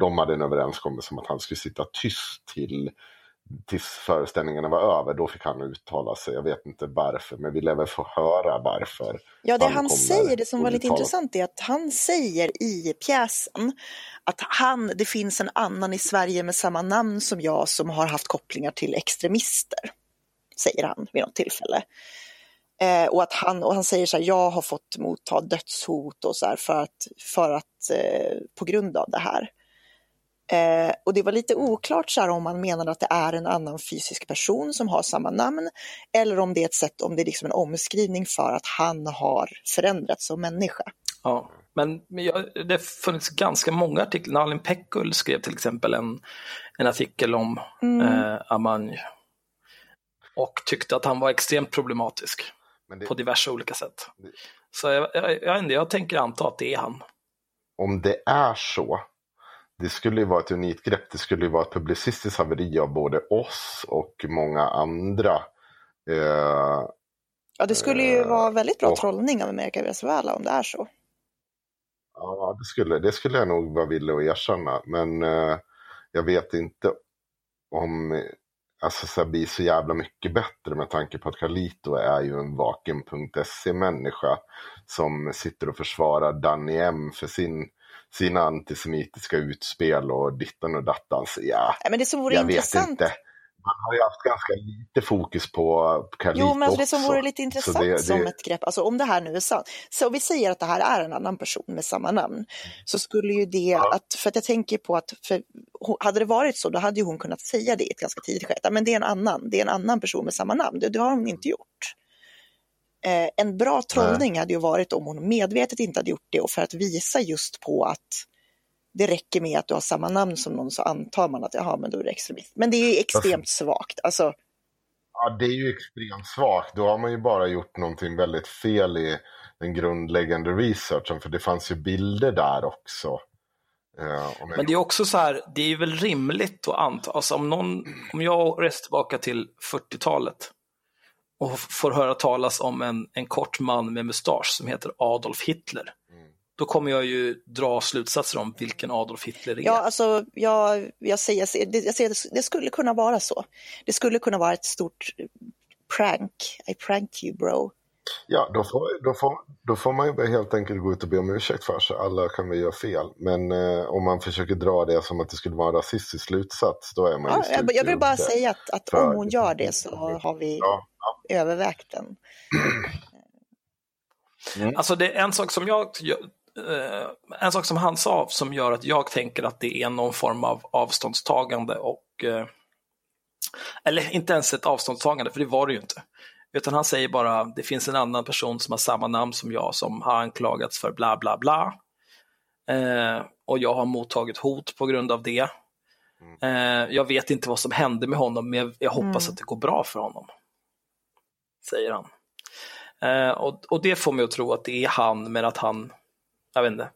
de hade en överenskommelse om att han skulle sitta tyst till tills föreställningarna var över, då fick han uttala sig. Jag vet inte varför, men vi lär väl få höra varför. Ja, det han, han säger, det som var lite intressant är att han säger i pjäsen att han, det finns en annan i Sverige med samma namn som jag som har haft kopplingar till extremister, säger han vid något tillfälle. Eh, och att han, och han säger så här, jag har fått motta dödshot och så för att, för att eh, på grund av det här. Eh, och det var lite oklart så här, om man menade att det är en annan fysisk person som har samma namn eller om det är ett sätt, om det är liksom en omskrivning för att han har förändrats som människa. Ja, men, men jag, det funnits ganska många artiklar. Nalin Pekul skrev till exempel en, en artikel om mm. eh, Amanj och tyckte att han var extremt problematisk det... på diverse olika sätt. Det... Så jag, jag, jag, jag tänker anta att det är han. Om det är så det skulle ju vara ett unikt grepp. Det skulle ju vara ett publicistiskt haveri av både oss och många andra. Eh, ja, det skulle ju eh, vara väldigt bra och, trollning av America Venezuela om det är så. Ja, det skulle, det skulle jag nog vara villig att erkänna. Men eh, jag vet inte om alltså, blir så jävla mycket bättre med tanke på att Carlito är ju en vaken.se-människa som sitter och försvarar Danny M för sin sina antisemitiska utspel och dittan och dattans. Ja, ja men det som vore jag intressant... vet inte. Man har ju haft ganska lite fokus på Carlito Jo, men alltså det som vore lite intressant det, det... som ett grepp, alltså om det här nu är sant, så om vi säger att det här är en annan person med samma namn, så skulle ju det, ja. att, för att jag tänker på att, för, hade det varit så, då hade ju hon kunnat säga det i ett ganska tidigt skede, men det är en annan, det är en annan person med samma namn, det, det har hon inte gjort. Eh, en bra trollning hade ju varit om hon medvetet inte hade gjort det och för att visa just på att det räcker med att du har samma namn som någon så antar man att jaha, men då är du extremist. Men det är extremt svagt. Alltså... Ja, det är ju extremt svagt. Då har man ju bara gjort någonting väldigt fel i den grundläggande researchen, för det fanns ju bilder där också. Ja, men det är också så här, det är väl rimligt att anta, alltså om någon, om jag reser tillbaka till 40-talet och får höra talas om en, en kort man med mustasch som heter Adolf Hitler. Mm. Då kommer jag ju dra slutsatser om vilken Adolf Hitler är. Ja, alltså, jag, jag säger, jag säger, jag säger det skulle kunna vara så. Det skulle kunna vara ett stort prank. I pranked you bro. Ja, då får, då, får, då får man ju helt enkelt gå ut och be om ursäkt för sig. Alla kan vi göra fel. Men eh, om man försöker dra det som att det skulle vara en rasistisk slutsats, då är man ja, ju Jag vill bara säga att, att om hon gör det så har vi ja, ja. övervägt den. *clears throat* Mm. Alltså det är en sak som jag eh, en sak som han sa som gör att jag tänker att det är någon form av avståndstagande och eh, eller inte ens ett avståndstagande, för det var det ju inte. Utan han säger bara, det finns en annan person som har samma namn som jag som har anklagats för bla bla bla. Eh, och jag har mottagit hot på grund av det. Mm. Eh, jag vet inte vad som hände med honom, men jag, jag hoppas mm. att det går bra för honom. Säger han. Eh, och, och det får mig att tro att det är han, men att han, jag vet inte,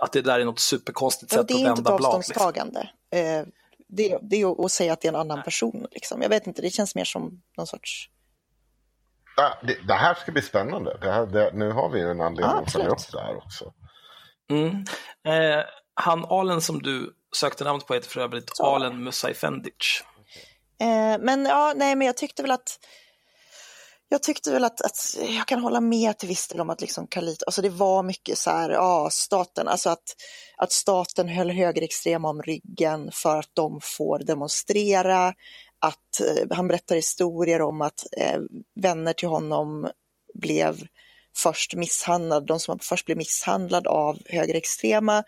att det där är något superkonstigt sätt att vända blad. Det är inte ett avståndstagande. Liksom. Det, det är att säga att det är en annan person. Liksom. Jag vet inte, det känns mer som någon sorts det, det, här ska bli spännande. Det här, det, nu har vi en anledning ja, att följa upp det här också. Mm. Eh, han Alen som du sökte namnet på heter för övrigt Så. Alen Musaifendic. Eh, men ja, nej, men jag tyckte väl att jag tyckte väl att, att jag kan hålla med till viss del om att liksom Kalit, alltså det var mycket så här, ja, staten, alltså att, att staten höll högerextrema om ryggen för att de får demonstrera, att eh, han berättar historier om att eh, vänner till honom blev först misshandlade, de som först blev misshandlade av högerextrema.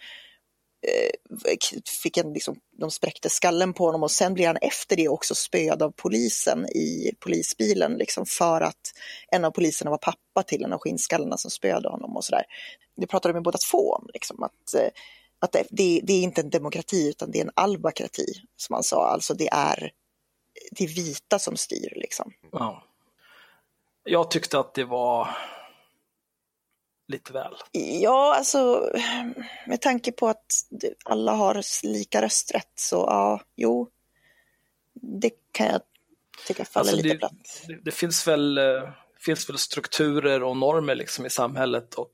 Eh, fick en, liksom, de spräckte skallen på honom och sen blir han efter det också spöad av polisen i polisbilen liksom för att en av poliserna var pappa till en av skinnskallarna som spöade honom och sådär. Det pratade de båda två om, liksom, att, eh, att det, det, är inte en demokrati utan det är en albokrati som han sa, alltså det är det är vita som styr liksom. Ja. Jag tyckte att det var lite väl. Ja, alltså med tanke på att alla har lika rösträtt så ja, jo, det kan jag tycka faller alltså, lite platt. Det, det, finns väl, eh, finns väl strukturer och normer liksom i samhället och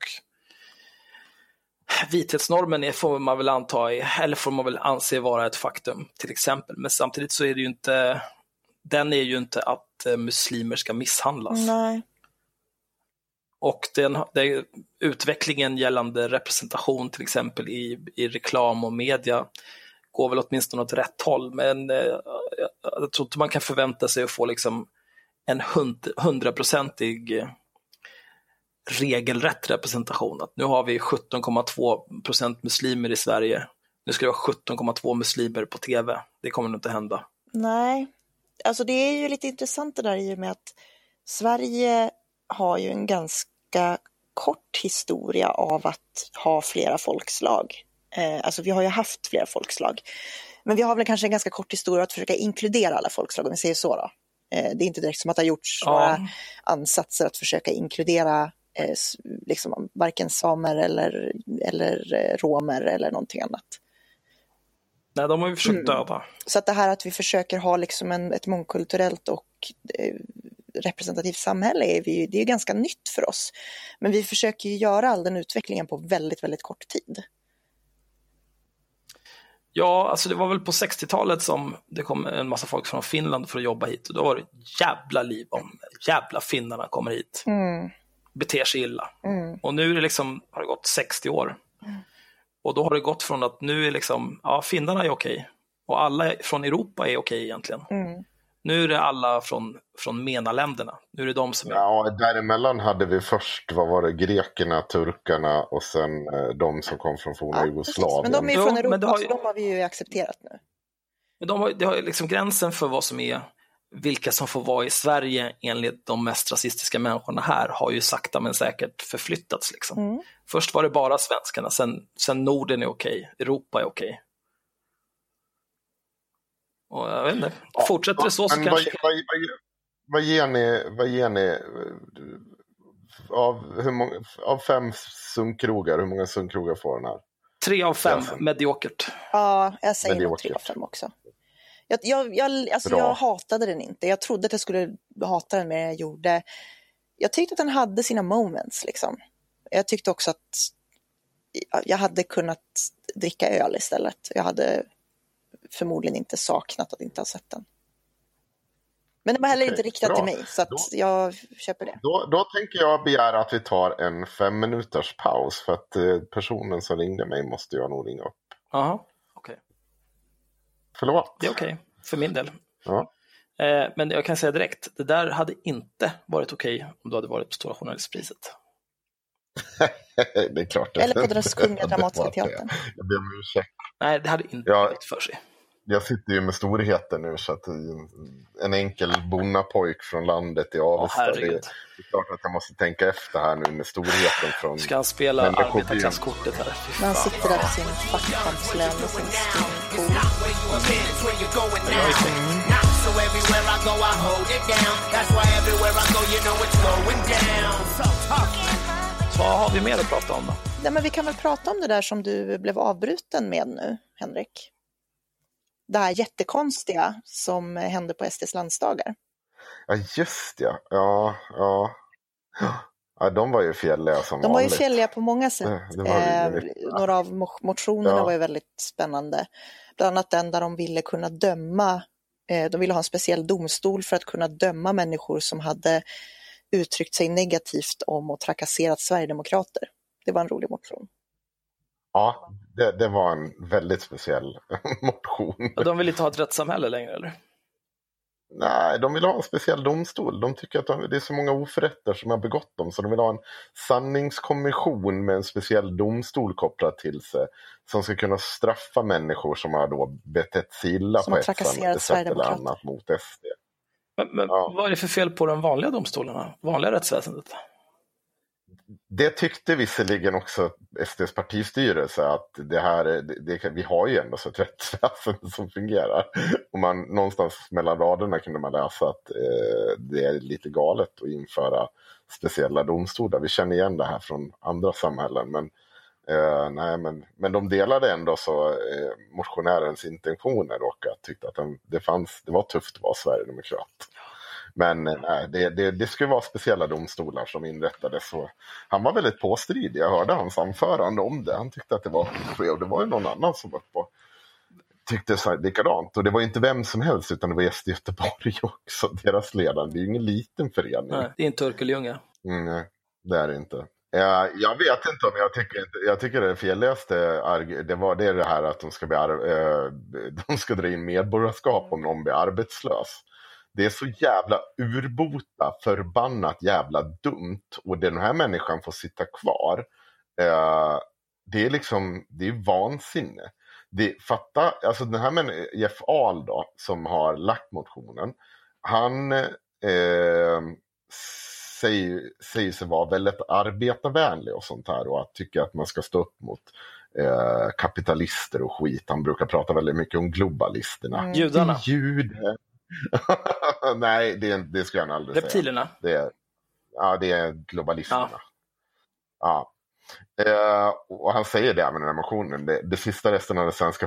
vithetsnormen är, får man väl anta, eller får man väl anse vara ett faktum till exempel. Men samtidigt så är det ju inte, den är ju inte att eh, muslimer ska misshandlas. Nej. Och den, den, utvecklingen gällande representation till exempel i, i reklam och media går väl åtminstone åt rätt håll. Men eh, jag, tror inte man kan förvänta sig att få liksom en hundraprocentig regelrätt representation. Att nu har vi 17,2 procent muslimer i Sverige. Nu ska det vara 17,2 muslimer på tv. Det kommer nog inte hända. Nej, alltså det är ju lite intressant det där i och med att Sverige har ju en ganska kort historia av att ha flera folkslag. Eh, alltså vi har ju haft flera folkslag. Men vi har väl kanske en ganska kort historia att försöka inkludera alla folkslag, om vi säger så. Då. Eh, det är inte direkt som att det har gjorts ja. några ansatser att försöka inkludera eh, liksom, varken samer eller, eller romer eller någonting annat. Nej, de har ju försökt mm. döda. Mm. Så att det här att vi försöker ha liksom en, ett mångkulturellt och eh, representativt samhälle är, vi, det är ganska nytt för oss. Men vi försöker göra all den utvecklingen på väldigt, väldigt kort tid. Ja, alltså det var väl på 60-talet som det kom en massa folk från Finland för att jobba hit och då var det jävla liv om jävla finnarna kommer hit. Mm. Beter sig illa. Mm. Och nu är det liksom, har det gått 60 år. Mm. Och då har det gått från att nu är liksom, ja finnarna är okej. Och alla från Europa är okej egentligen. Mm. Nu är det alla från, från MENA-länderna. Nu är det de som är... Ja, däremellan hade vi först, vad var det, grekerna, turkarna och sen eh, de som kom från forna ja, Jugoslavien. Men de är från Europa, jo, har ju... så de har vi ju accepterat nu. Men de har, det har liksom gränsen för vad som är vilka som får vara i Sverige enligt de mest rasistiska människorna här har ju sakta men säkert förflyttats. Liksom. Mm. Först var det bara svenskarna, sen, sen Norden är okej, Europa är okej. Och jag vet inte, fortsätter det så så kanske... Vad, vad, vad, vad, ger ni, vad ger ni av, hur många, av fem sunkrogar, hur många sunkrogar får den här? Tre av fem, mediokert. Ja, jag säger mediokert. nog tre av fem också. Jag, jag, jag, alltså jag hatade den inte. Jag trodde att jag skulle hata den mer än jag gjorde. Jag tyckte att den hade sina moments. Liksom. Jag tyckte också att jag hade kunnat dricka öl istället. Jag hade förmodligen inte saknat att inte ha sett den. Men den var heller okay, inte riktad bra. till mig, så då, jag köper det. Då, då tänker jag begära att vi tar en fem minuters paus, för att eh, personen som ringde mig måste jag nog ringa upp. Jaha, okej. Okay. Förlåt. Det är okej, okay, för min del. Ja. Eh, men jag kan säga direkt, det där hade inte varit okej okay om du hade varit på Stora Journalistpriset. *laughs* det är klart. Eller på den Kungliga Dramatiska Teatern. Jag ber om ursäkt. Nej, det hade inte ja. för sig jag sitter ju med storheter nu så att en enkel bonnapojk från landet i Avesta. Oh, det, det, är klart att jag måste tänka efter här nu med storheten från... Ska han spela arbetarklasskortet här? När han sitter där på sin fackkampslön och sin swimmingpool. Så vad har vi mer att prata om då? Nej, men vi kan väl prata om det där som du blev avbruten med nu, Henrik det här jättekonstiga som hände på SDs landsdagar. Ja, just ja. Ja, ja. Ja, de var ju fjälliga som De var ju fjälliga på många sätt. Eh, några av motionerna ja. var ju väldigt spännande. Bland annat den där de ville kunna döma, eh, de ville ha en speciell domstol för att kunna döma människor som hade uttryckt sig negativt om och trakasserat Sverigedemokrater. Det var en rolig motion. Ja, det, det var en väldigt speciell *laughs* motion. Och de vill inte ha ett rättssamhälle längre eller? Nej, de vill ha en speciell domstol. De tycker att de, det är så många oförrätter som har begått dem så de vill ha en sanningskommission med en speciell domstol kopplad till sig som ska kunna straffa människor som har då betett sig illa som på ett sätt eller annat mot SD. Men, men ja. vad är det för fel på de vanliga domstolarna, vanliga rättsväsendet? det tyckte visserligen också SDs partistyrelse att det här, det, det, vi har ju ändå så ett rättsväsende *laughs* som fungerar. Och man, någonstans mellan raderna kunde man läsa att eh, det är lite galet att införa speciella domstolar. Vi känner igen det här från andra samhällen. Men, eh, nej, men, men de delade ändå så eh, motionärens intentioner och att tyckte att den, det, fanns, det var tufft att vara sverigedemokrat. Men eh, nej, det, det, det skulle vara speciella domstolar som inrättades. Så han var väldigt påstridig. Jag hörde hans anförande om det. Han tyckte att det var och det var ju någon annan som var på tyckte så här, likadant. Och det var inte vem som helst utan det var Gäst Göteborg *laughs* också, deras ledare. Det är ju ingen liten förening. Nej, det är inte Örkelljunga. Mm, nej, det är det inte. Ja, jag vet inte om jag tycker, jag tycker det felläste det var det, det här att de ska, bli, eh, *laughs* de ska dra in medborgarskap om någon blir arbetslös. Det är så jävla urbota, förbannat jävla dumt och den här människan får sitta kvar. Eh, det är liksom, det är vansinne. Det, fatta, alltså den här människan, Jeff Ahl då, som har lagt motionen, han eh, säger, säger sig vara väldigt arbetarvänlig och sånt här och att tycka att man ska stå upp mot eh, kapitalister och skit. Han brukar prata väldigt mycket om globalisterna. Mm. Judarna? Jude. *laughs* Nej, det, det ska han aldrig Reptilerna. säga. Reptilerna? Ja, det är globalisterna. Ja. ja. Eh, och han säger det med den här motionen. Det, det sista resten av det svenska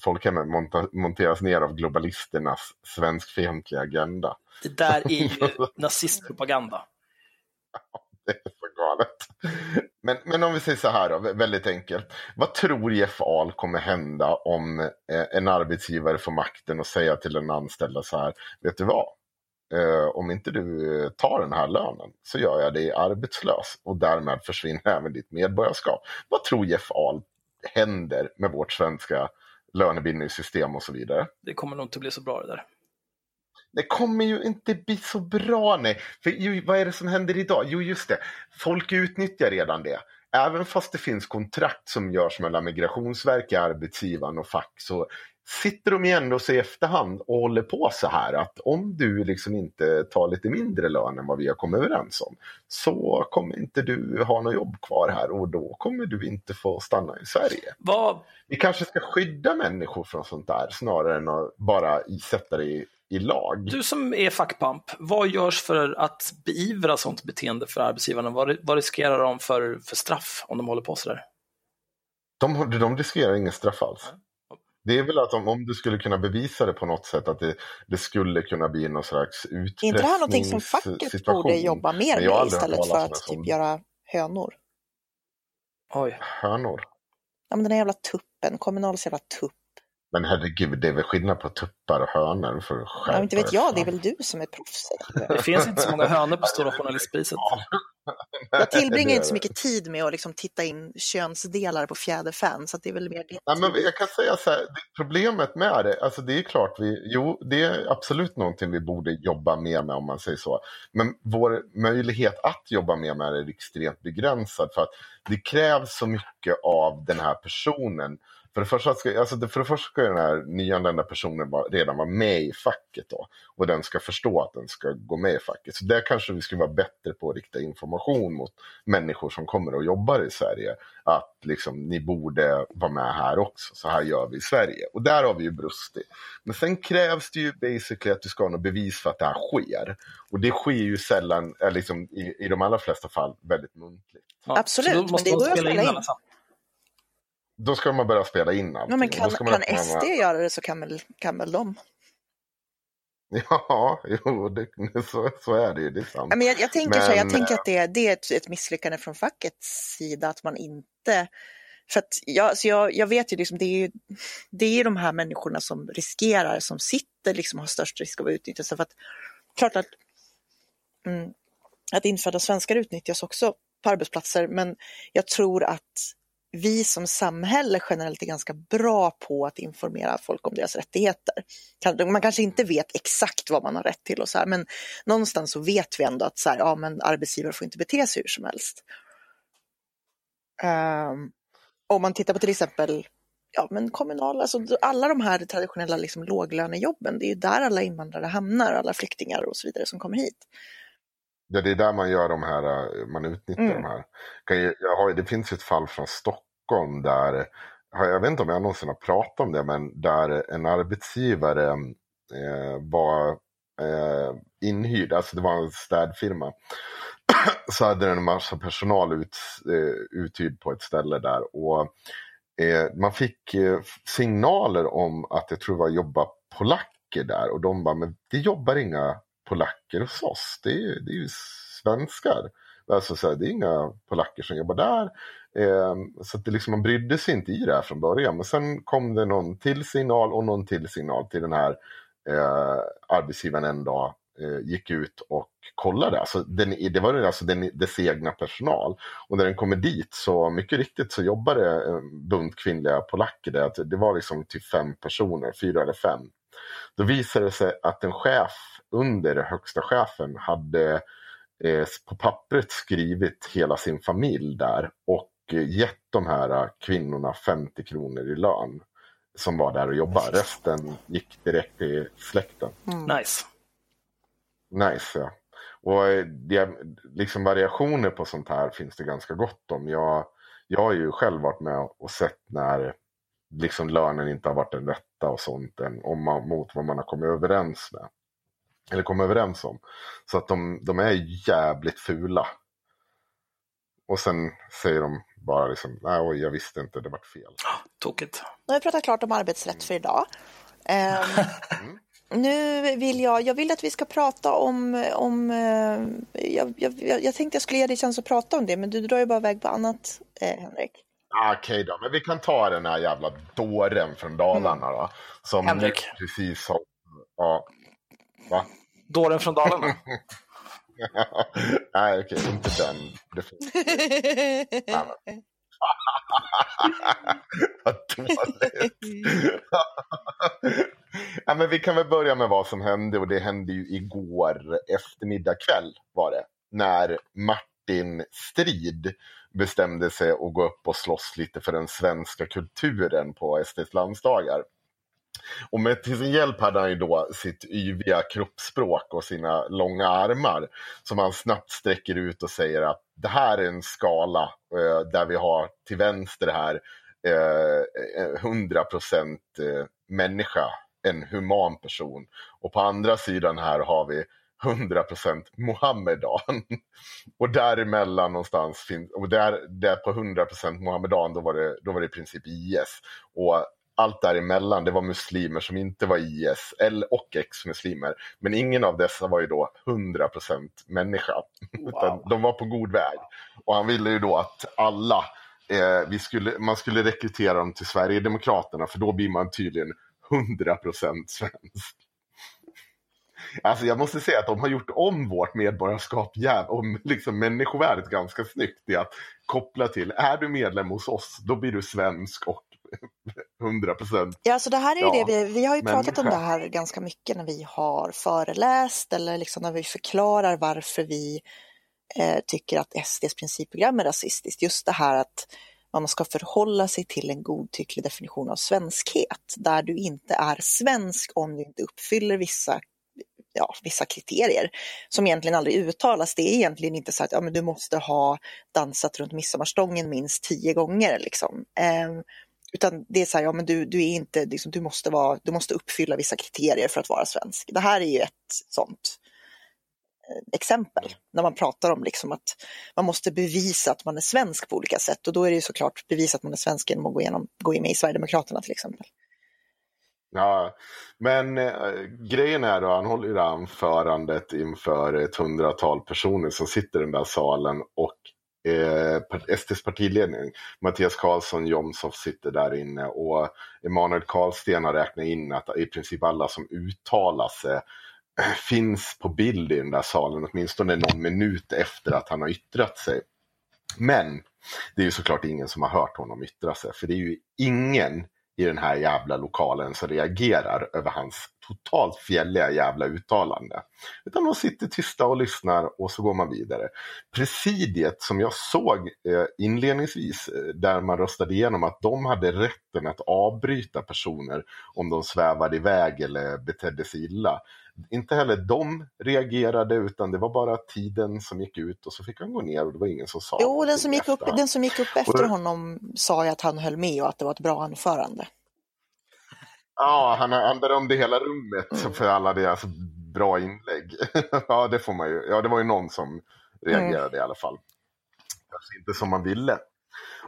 folkhemmet monteras ner av globalisternas svenskfientliga agenda. Det där är ju *laughs* nazistpropaganda. *laughs* det är så galet. Men, men om vi säger så här då, väldigt enkelt. Vad tror Jeff Ahl kommer hända om eh, en arbetsgivare får makten och säga till en anställda så här, vet du vad? Eh, om inte du tar den här lönen så gör jag dig arbetslös och därmed försvinner även ditt medborgarskap. Vad tror Jeff Ahl händer med vårt svenska lönebildningssystem och så vidare? Det kommer nog inte bli så bra det där. Det kommer ju inte bli så bra, nej. För ju, vad är det som händer idag? Jo, just det. Folk utnyttjar redan det. Även fast det finns kontrakt som görs mellan Migrationsverket, arbetsgivaren och fack så sitter de igen och i efterhand och håller på så här att om du liksom inte tar lite mindre lön än vad vi har kommit överens om så kommer inte du ha något jobb kvar här och då kommer du inte få stanna i Sverige. Vad... Vi kanske ska skydda människor från sånt där snarare än att bara sätta det i i lag. Du som är fackpamp, vad görs för att beivra sånt beteende för arbetsgivarna? Vad, vad riskerar de för, för straff om de håller på sådär? De, de riskerar inget straff alls. Det är väl att om, om du skulle kunna bevisa det på något sätt att det, det skulle kunna bli någon slags utpressningssituation. inte det här någonting som facket borde jobba mer med istället för att typ göra hönor? Oj. Hönor? Ja men den här jävla tuppen, Kommunals jävla tupp. Men herregud, det är väl skillnad på tuppar och hönor för att ja, Inte vet jag, det är väl du som är proffset. Det finns inte så många hönor på Stora Journalistpriset. *laughs* Jag tillbringar inte så mycket tid med att liksom titta in könsdelar på fjäderfän, så det är väl mer det. Ja, men jag kan säga så här, problemet med det, alltså det är klart, vi, jo, det är absolut någonting vi borde jobba mer med om man säger så. Men vår möjlighet att jobba mer med det är extremt begränsad för att det krävs så mycket av den här personen för det första ska, alltså för det första ska den här nyanlända personen redan vara med i facket då. Och den ska förstå att den ska gå med i facket. Så där kanske vi skulle vara bättre på att rikta information mot människor som kommer och jobbar i Sverige. Att liksom, ni borde vara med här också. Så här gör vi i Sverige. Och där har vi ju brustit. Men sen krävs det ju basically att du ska ha något bevis för att det här sker. Och det sker ju sällan, eller liksom, i, i de allra flesta fall, väldigt muntligt. Ja, Absolut, men det går ju att spela in. Då ska man börja spela in allting. Ja, men kan, kan SD göra det så kan väl, kan väl de? Ja, *laughs* jo, det, så, så är det ju. Det är sant. men jag, jag tänker, men... så, jag tänker att det, det är ett, ett misslyckande från fackets sida att man inte för att jag, så jag, jag vet ju, liksom, det är ju det är de här människorna som riskerar, som sitter, liksom har störst risk att utnyttjas. För att, klart att, mm, att infödda svenskar utnyttjas också på arbetsplatser, men jag tror att vi som samhälle generellt är ganska bra på att informera folk om deras rättigheter. Man kanske inte vet exakt vad man har rätt till och så här, men någonstans så vet vi ändå att så här, ja, men arbetsgivare får inte bete sig hur som helst. Um, om man tittar på till exempel ja, men kommunala, alltså alla de här traditionella liksom, låglönejobben, det är ju där alla invandrare hamnar, alla flyktingar och så vidare som kommer hit. Ja, det är där man gör de här, eh, man utnyttjar mm. de här. Jag har, det finns ett fall från Stockholm där, jag vet inte om jag någonsin har pratat om det, men där en arbetsgivare eh, var eh, inhyrd, alltså det var en städfirma. *clears throat* Så hade den en massa personal ut, uthyrd på ett ställe där. Och man fick signaler om att jag tror det var jobba polacker där och de bara, men det jobbar inga polacker hos oss. Det är, det är ju svenskar. Alltså så här, det är inga polacker som jobbar där. Eh, så att det liksom, man brydde sig inte i det här från början. Men sen kom det någon till signal och någon till signal till den här eh, arbetsgivaren en dag. Eh, gick ut och kollade. Alltså, den, det var alltså den, dess egna personal. Och när den kommer dit så mycket riktigt så jobbade en eh, bunt kvinnliga polacker där. Det var liksom typ fem personer, fyra eller fem. Då visade det sig att en chef under högsta chefen hade eh, på pappret skrivit hela sin familj där och eh, gett de här kvinnorna 50 kronor i lön som var där och jobbade. Resten gick direkt till släkten. Mm. Nice. Nice, ja. Och eh, det, liksom variationer på sånt här finns det ganska gott om. Jag, jag har ju själv varit med och sett när liksom lönen inte har varit den rätta och sånt än, om man, mot vad man har kommit överens med. Eller kommit överens om. Så att de, de är jävligt fula. Och sen säger de bara liksom, nej oj, jag visste inte, det vart fel. Tokigt. Nu har vi pratat klart om arbetsrätt för idag. Um, *laughs* mm. Nu vill jag, jag vill att vi ska prata om, om eh, jag, jag, jag tänkte jag skulle ge dig chans att prata om det, men du drar ju bara iväg på annat, eh, Henrik. Okej okay då, men vi kan ta den här jävla dåren från Dalarna mm. då. Som Henrik. precis har, ja, va? Dåren från Dalarna? *laughs* Nej, okej, okay, inte den. Det. *laughs* Vad dåligt. *laughs* ja, men vi kan väl börja med vad som hände och det hände ju igår eftermiddag kväll var det. När Martin Strid bestämde sig att gå upp och slåss lite för den svenska kulturen på SDs landsdagar. Och med till sin hjälp hade han ju då sitt yviga kroppsspråk och sina långa armar som han snabbt sträcker ut och säger att det här är en skala eh, där vi har till vänster här eh, 100 procent eh, människa, en human person. Och på andra sidan här har vi 100% Mohammedan. Och däremellan någonstans finns, och där, där på 100% Mohammedan då var, det, då var det i princip IS. Och allt däremellan, det var muslimer som inte var IS eller, och ex-muslimer. Men ingen av dessa var ju då 100% människa. *laughs* Wow. de var på god väg. Och han ville ju då att alla, eh, vi skulle, man skulle rekrytera dem till Sverigedemokraterna för då blir man tydligen 100% svensk. Alltså jag måste säga att de har gjort om vårt medborgarskap, om liksom människovärdet ganska snyggt i att koppla till, är du medlem hos oss, då blir du svensk och *laughs* 100 procent. Ja, så det här är ju ja, det vi, vi har ju pratat om det här ganska mycket när vi har föreläst eller liksom när vi förklarar varför vi eh, tycker att SDs principprogram är rasistiskt. Just det här att man ska förhålla sig till en godtycklig definition av svenskhet, där du inte är svensk om du inte uppfyller vissa ja, vissa kriterier som egentligen aldrig uttalas. Det är egentligen inte så att ja, men du måste ha dansat runt midsommarstången minst tio gånger. Liksom. Eh, utan det är så här, ja men du, du är inte, liksom, du, måste vara, du måste uppfylla vissa kriterier för att vara svensk. Det här är ju ett sånt eh, exempel när man pratar om liksom att man måste bevisa att man är svensk på olika sätt och då är det ju såklart bevisa att man är svensk genom att gå, igenom, gå in med i Sverigedemokraterna till exempel. Ja, men eh, grejen är då, han håller ju det anförandet inför ett hundratal personer som sitter i den där salen och eh, SDs partiledning, Mattias Karlsson Jomshof sitter där inne och Emanuel Karlsten har räknat in att i princip alla som uttalar sig eh, finns på bild i den där salen, åtminstone någon minut efter att han har yttrat sig. Men det är ju såklart ingen som har hört honom yttra sig, för det är ju ingen i den här jävla lokalen som reagerar över hans totalt fjälliga jävla uttalande. Utan de sitter tysta och lyssnar och så går man vidare. Presidiet som jag såg eh, inledningsvis eh, där man röstade igenom att de hade rätten att avbryta personer om de svävade iväg eller betedde sig illa. Inte heller de reagerade utan det var bara tiden som gick ut och så fick han gå ner och det var ingen som sa Jo, den som, gick upp, den som gick upp efter honom sa ju att han höll med och att det var ett bra anförande. Ja, han, han berömde hela rummet mm. för alla deras bra inlägg. *laughs* ja, det får man ju. Ja, det var ju någon som reagerade mm. i alla fall. Kanske inte som man ville.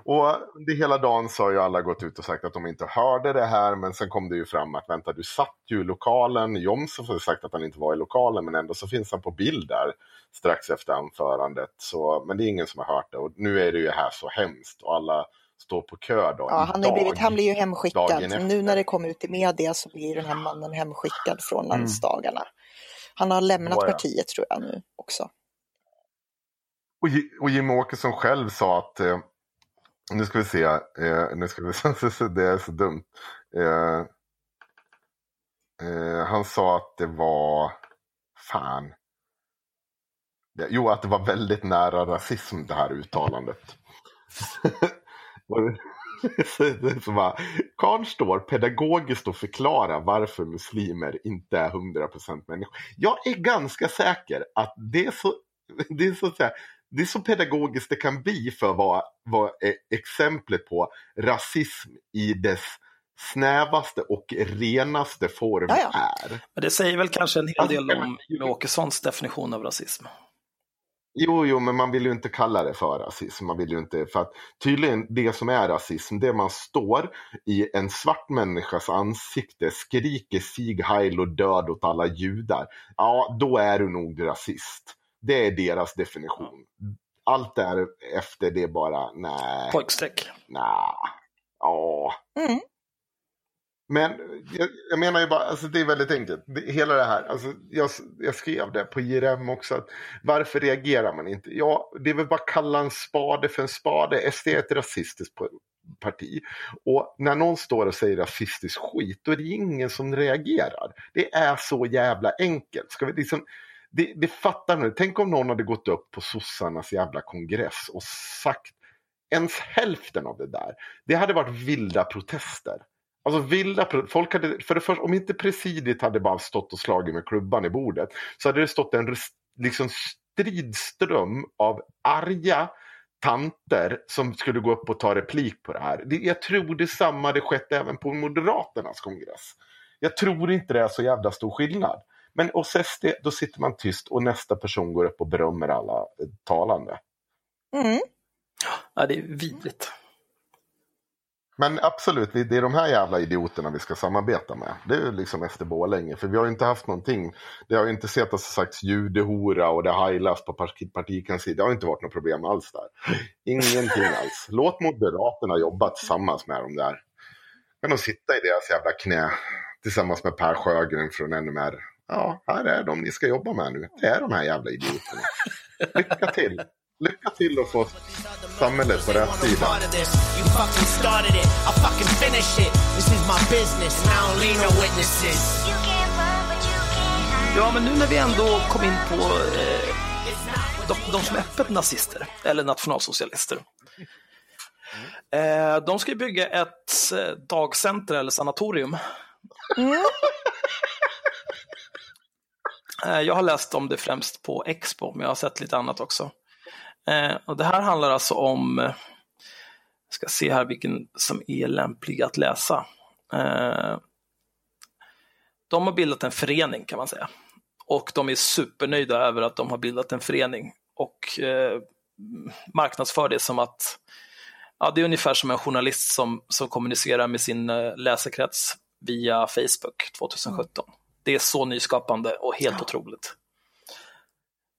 Och det hela dagen så har ju alla gått ut och sagt att de inte hörde det här, men sen kom det ju fram att vänta, du satt ju i lokalen. Jomshof har sagt att han inte var i lokalen, men ändå så finns han på bild där strax efter anförandet. Så, men det är ingen som har hört det och nu är det ju här så hemskt och alla står på kö då. Ja, han, är blivit, han blir ju hemskickad. Nu när det kommer ut i media så blir den här mannen hemskickad från landsdagarna. Han har lämnat Ja, ja. partiet tror jag nu också. Och, och Jimmie Åkesson själv sa att, eh, nu ska vi se, eh, nu ska vi *laughs* se, det är så dumt. Eh, eh, han sa att det var, fan, det, jo att det var väldigt nära rasism det här uttalandet. *laughs* Så bara, Karl står pedagogiskt och förklarar varför muslimer inte är 100% människor. Jag är ganska säker att det är så, *laughs* det är så, att säga, det är så pedagogiskt det kan bli för vad, vad eh, exemplet på rasism i dess snävaste och renaste form Ja, ja. är. Men det säger väl kanske en hel Alltså, del om Jimmie Åkessons definition av rasism. Jo, jo, men man vill ju inte kalla det för rasism. Man vill ju inte, för att tydligen det som är rasism, det är man står i en svart människas ansikte, skriker Sieg Heil och död åt alla judar. Ja, då är du nog rasist. Det är deras definition. Allt där efter det är bara, nej, Pojkstreck. nej, ja. Mm. Men jag, jag menar ju bara, alltså det är väldigt enkelt. Det, hela det här, alltså jag, jag skrev det på JRM också. Att varför reagerar man inte? Ja, det är väl bara att kalla en spade för en spade. SD är ett rasistiskt parti. Och när någon står och säger rasistisk skit, då är det ingen som reagerar. Det är så jävla enkelt. Ska vi liksom, det, det fattar nu. Tänk om någon hade gått upp på sossarnas jävla kongress och sagt ens hälften av det där. Det hade varit vilda protester. Alltså vilda, folk hade, för det första, om inte presidiet hade bara stått och slagit med klubban i bordet så hade det stått en liksom stridström av arga tanter som skulle gå upp och ta replik på det här. Det, jag tror detsamma hade skett även på Moderaternas kongress. Jag tror inte det är så jävla stor skillnad. Men hos SD, då sitter man tyst och nästa person går upp och berömmer alla eh, talande. Mm. Ja, det är vidrigt. Men absolut, det är de här jävla idioterna vi ska samarbeta med. Det är ju liksom SD Borlänge, för vi har ju inte haft någonting. Det har ju inte sett oss sagt judehora och det hajlas på parti- partikansliet. Det har inte varit något problem alls där. Ingenting *laughs* alls. Låt Moderaterna jobba tillsammans med dem där. Kan de sitta i deras jävla knä tillsammans med Per Sjögren från NMR. Ja, här är de ni ska jobba med nu. Det är de här jävla idioterna. Lycka till. Lycka till att få samhället på rätt sida. Ja, men nu när vi ändå kom in på eh, de, de som är öppet nazister, eller nationalsocialister. Eh, de ska ju bygga ett eh, dagcenter eller sanatorium. Mm. Eh, jag har läst om det främst på Expo, men jag har sett lite annat också. Eh, och det här handlar alltså om, jag ska se här vilken som är lämplig att läsa. De har bildat en förening kan man säga. Och de är supernöjda över att de har bildat en förening och eh, marknadsför det som att ja, det är ungefär som en journalist som, som kommunicerar med sin läsekrets via Facebook 2017. Det är så nyskapande och helt otroligt.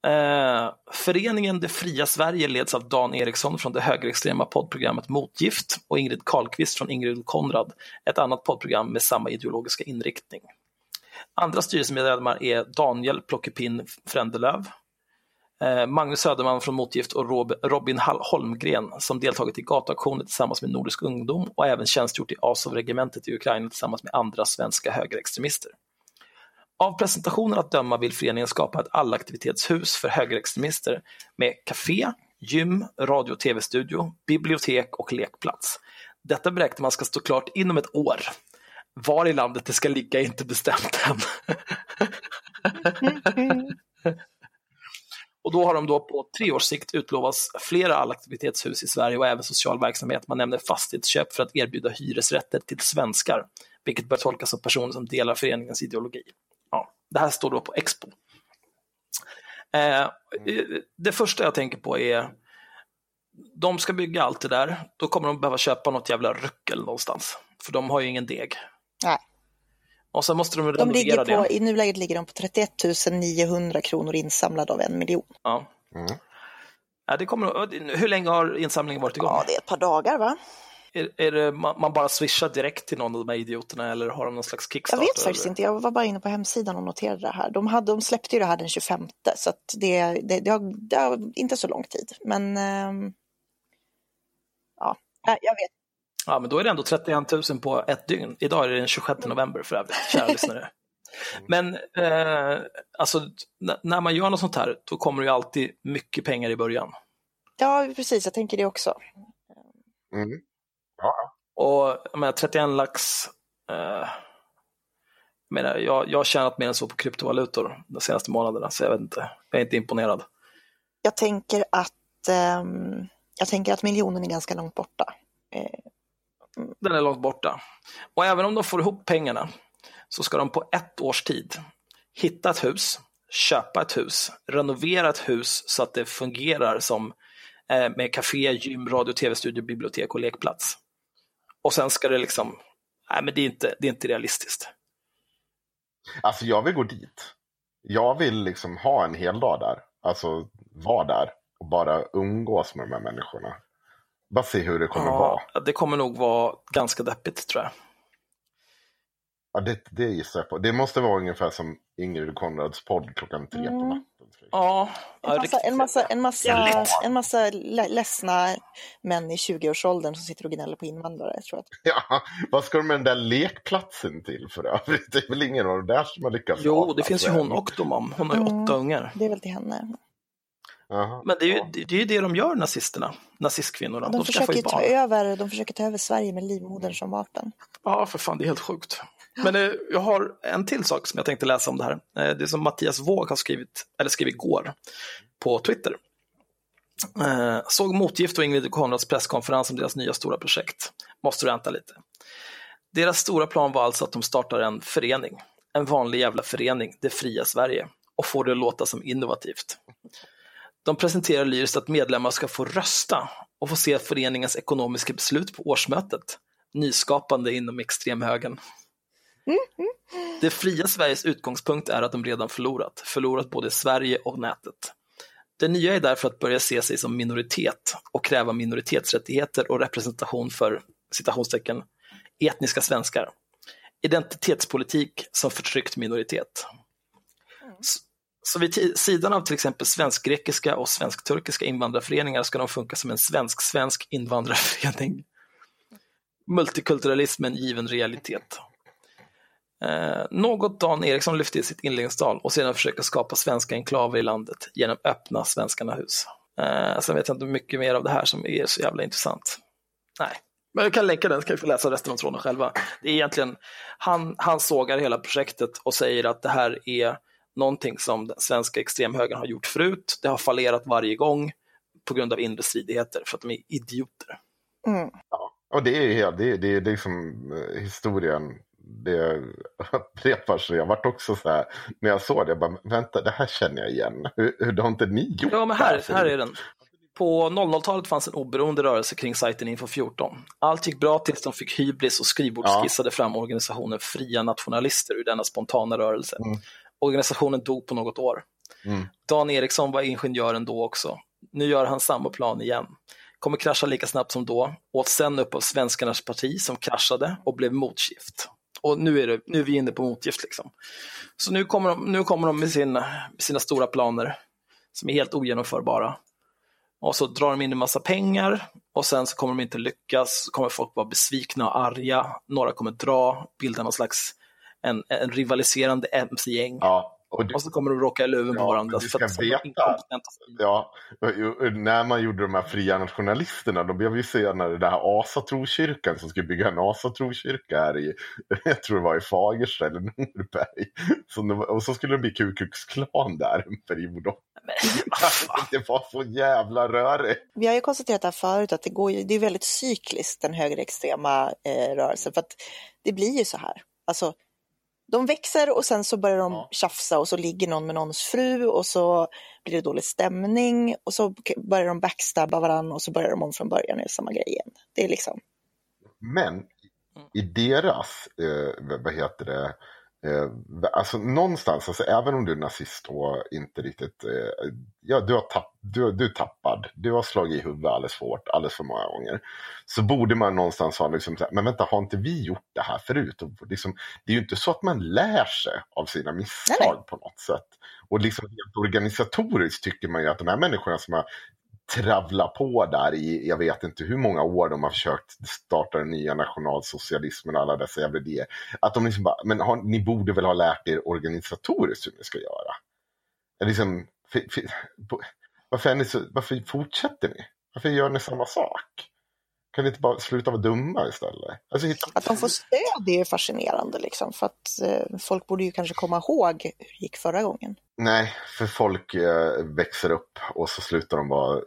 Eh, föreningen Det fria Sverige leds av Dan Eriksson från det högerextrema poddprogrammet Motgift och Ingrid Karlqvist från Ingrid Konrad, ett annat poddprogram med samma ideologiska inriktning. Andra styrelsemedlemmar är Daniel Plockepinn Frändelöv, eh, Magnus Söderman från Motgift och Rob, Robin Hall- Holmgren som deltagit i gatuaktioner tillsammans med Nordisk ungdom och även tjänstgjort i Azov-regementet i Ukraina tillsammans med andra svenska högerextremister. Av presentationen att döma vill föreningen skapa ett allaktivitetshus för högerextremister med café, gym, radio och tv-studio, bibliotek och lekplats. Detta beräknar man ska stå klart inom ett år. Var i landet det ska ligga är inte bestämt än. *laughs* Och då har de då på tre års sikt utlovats flera allaktivitetshus i Sverige och även social verksamhet. Man nämner fastighetsköp för att erbjuda hyresrätter till svenskar, vilket bör tolkas som personer som delar föreningens ideologi. Det här står då på Expo. Eh, det första jag tänker på är de ska bygga allt det där, då kommer de behöva köpa något jävla ruckel någonstans. För de har ju ingen deg. Nej. Och sen måste de De ligger renovera på, det. I nuläget ligger de på 31 900 kronor insamlade av en miljon. Ja. Mm. Ja, det kommer, hur länge har insamlingen varit igång? Ja, det är ett par dagar va? Är, är det, man, man bara swishar direkt till någon av de här idioterna eller har de någon slags Jag kickstarter? vet faktiskt eller? inte, jag var bara inne på hemsidan och noterade det här. De, hade, de släppte ju det här den 25 så att det, det, det, har, det har inte så lång tid. Men ehm, ja, Nej, jag vet. Ja, men då är det ändå 31 000 på ett dygn. Idag är det den 26 november för övrigt, kära *laughs* lyssnare. Men eh, alltså, när man gör något sånt här, då kommer det ju alltid mycket pengar i början. Ja, precis, jag tänker det också. Mm. Ja, Och jag menar, 31 lax, eh, jag, menar, jag, jag har tjänat mer än så på kryptovalutor de senaste månaderna, så jag vet inte, jag är inte imponerad. Jag tänker att, ehm, jag tänker att miljonen är ganska långt borta. Eh, Den är långt borta. Och även om de får ihop pengarna så ska de på ett års tid hitta ett hus, köpa ett hus, renovera ett hus så att det fungerar som eh, med café, gym, radio, tv-studio, bibliotek och lekplats. Och sen ska det liksom, nej men det är inte, det är inte realistiskt. Alltså jag vill gå dit. Jag vill liksom ha en hel dag där. Alltså vara där och bara umgås med de här människorna. Bara se hur det kommer vara. Ja, det kommer nog vara ganska deppigt tror jag. Ja, det, det gissar jag på. Det måste vara ungefär som Ingrid Konrads podd klockan tre på Mm. natten. Ja, En massa, en massa, en massa, en massa le- ledsna män i 20-årsåldern som sitter och gnäller på invandrare. Jag tror *laughs* att, Ja, vad ska de med den där lekplatsen till för övrigt? *laughs* Det är väl ingen av de där som har lyckats Jo, det finns ju hon Octomom. Hon har ju Mm. åtta ungar. det är väl till henne. Men det är ju Ja. det, det, är ju det de gör, nazisterna. Nazistkvinnorna. De, De, försöker ta över, de försöker ta över Sverige med livmodern som vapen. Ja, för fan, det är helt sjukt. Men eh, jag har en till sak som jag tänkte läsa om det här. Eh, det som Mattias Våg har skrivit, eller skrev igår på Twitter. Eh, såg Motgift och Ingrid Konrads presskonferens om deras nya stora projekt. Måste ränta lite. Deras stora plan var alltså att de startar en förening. En vanlig jävla förening, Det fria Sverige. Och får det att låta som innovativt. De presenterar lyriskt att medlemmar ska få rösta och få se föreningens ekonomiska beslut på årsmötet. Nyskapande inom extremhögern. Det fria Sveriges utgångspunkt är att de redan förlorat, förlorat både Sverige och nätet. Det nya är därför att börja se sig som minoritet och kräva minoritetsrättigheter och representation för citationstecken etniska svenskar. Identitetspolitik som förtryckt minoritet. S- Så vid sidan av till exempel svensk-grekiska och svensk-turkiska invandrarföreningar ska de funka som en svensk-svensk invandrarförening. Multikulturalismen given realitet. Eh, något Dan Eriksson lyfte i sitt inledningstal och sedan försöka skapa svenska enklaver i landet genom öppna Svenskarna hus. Eh, sen vet jag inte mycket mer av det här som är så jävla intressant. Nej, men jag kan länka den så kan vi få läsa resten av tråden själva. Det är egentligen, han, han sågar hela projektet och säger att det här är någonting som den svenska extremhögern har gjort förut. Det har fallerat varje gång på grund av inre stridigheter för att de är idioter. Mm. Och det är ju det, är- det är liksom eh, historien, det upprepar sig. Jag vart också så här, när jag såg det, jag bara, vänta, det här känner jag igen. Hur, hur har inte ni gjort Ja, men här, här är den. På 00-talet fanns en oberoende rörelse kring sajten Info 14. Allt gick bra tills de fick hybris och skrivbordsskissade fram organisationen Fria Nationalister ur denna spontana rörelse. Mm. Organisationen dog på något år. Mm. Dan Eriksson var ingenjören då också. Nu gör han samma plan igen. Kommer krascha lika snabbt som då. Åt sen upp av svenskarnas parti som kraschade och blev motgift. Och nu är, det, nu är vi inne på motgift. Liksom. Så nu kommer de, nu kommer de med, sin, med sina stora planer som är helt ogenomförbara. Och så drar de in en massa pengar och sen så kommer de inte lyckas, så kommer folk vara besvikna och arga, några kommer dra, bilda någon slags en, en rivaliserande mc-gäng. Ja, och det, Och så kommer de råka i luven på Ja, varandra. men du ska de veta- ja, när man gjorde de här fria nationalisterna, då blev ju senare det här Asatrokyrkan som skulle bygga en Asatrokyrka här i, *laughs* jag tror det var i Fagersta eller Norberg. Så var, och så skulle det bli Ku Klux Klan där en period. *laughs* Det var så jävla rörigt. Vi har ju konstaterat här förut att det, går, ju- det är väldigt cykliskt den högerextrema eh, rörelsen. För att det blir ju så här. Alltså, De växer och sen så börjar de Ja. tjafsa och så ligger någon med någons fru och så blir det dålig stämning och så börjar de backstabba varandra och så börjar de om från början och gör samma grej igen. Det är liksom, Men i deras, eh, vad heter det, eh, alltså någonstans, alltså, även om du är nazist och inte riktigt, eh, ja du, har tapp, du, du är tappad, du har slagit i huvudet alldeles för hårt, alldeles för många gånger. Så borde man någonstans ha liksom, här, men vänta, har inte vi gjort det här förut? Och liksom, det är ju inte så att man lär sig av sina misstag Nej, nej. på något sätt. Och liksom organisatoriskt tycker man ju att de här människorna som har travla på där i, jag vet inte hur många år de har försökt starta den nya nationalsocialismen och alla dessa jävla idéer. Att de liksom bara, men har, ni borde väl ha lärt er organisatoriskt hur ni ska göra? Liksom, för, för, varför, är ni så, varför fortsätter ni? Varför gör ni samma sak? Kan ni inte bara sluta vara dumma istället? Alltså, hitta... att de får stöd är ju fascinerande liksom för att eh, folk borde ju kanske komma ihåg hur det gick förra gången. Nej, för folk eh, växer upp och så slutar de vara...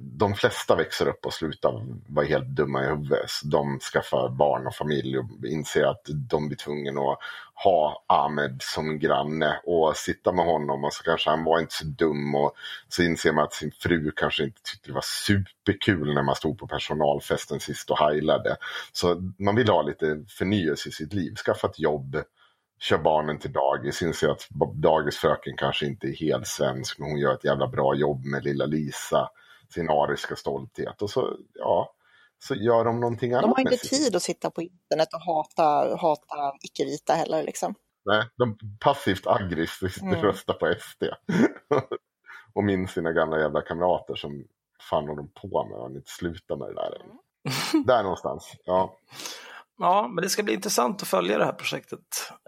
De flesta växer upp och slutar vara helt dumma i huvudet. De skaffar barn och familj och inser att de blir tvungna att ha Ahmed som granne och sitta med honom och så kanske han var inte så dum och så inser man att sin fru kanske inte tyckte det var superkul när man stod på personalfesten sist och heilade. Så man vill ha lite förnyelse i sitt liv, skaffa ett jobb, kör barnen till dagis, inser att dagisfröken kanske inte är helt svensk, men hon gör ett jävla bra jobb med lilla Lisa, sin ariska stolthet. Och så, ja, så gör de någonting annat De har inte sitt tid att sitta på internet och hata, hata icke-vita heller liksom. Nej, de passivt aggressivt Mm. röstar på SD. *laughs* och minns sina gamla jävla kamrater som fan håller de på med, har ni inte slutat med det där än? Där någonstans, ja. Ja, men det ska bli intressant att följa det här projektet,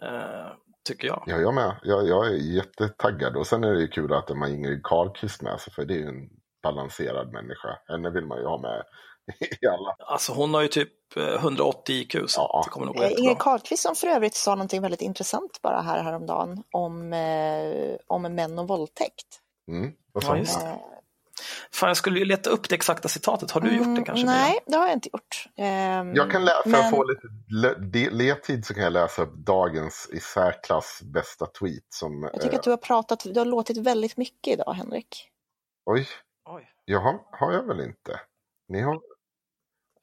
eh, tycker jag. Ja, jag med. Jag, jag är jättetaggad. Och sen är det ju kul att de har Ingrid Carlqvist med sig, för det är ju en balanserad människa. Henne vill man ju ha med *laughs* i alla. Alltså hon har ju typ eh, 180 IQ, så Ja. det kommer nog gå Eh. Ingrid Carlqvist som för övrigt sa någonting väldigt intressant bara här häromdagen om, eh, om män och våldtäkt. Mm. Vad Ja, Fan, jag skulle ju leta upp det exakta citatet. Har du gjort det kanske? Mm, Nej, det har jag inte gjort. Ehm, Jag kan läsa, för men- att få lite ledtid så kan jag läsa upp dagens i särklass bästa tweet som... Jag tycker eh, att du har pratat, du har låtit väldigt mycket idag Henrik. Oj, Oj. jaha, har jag väl inte? Ni har...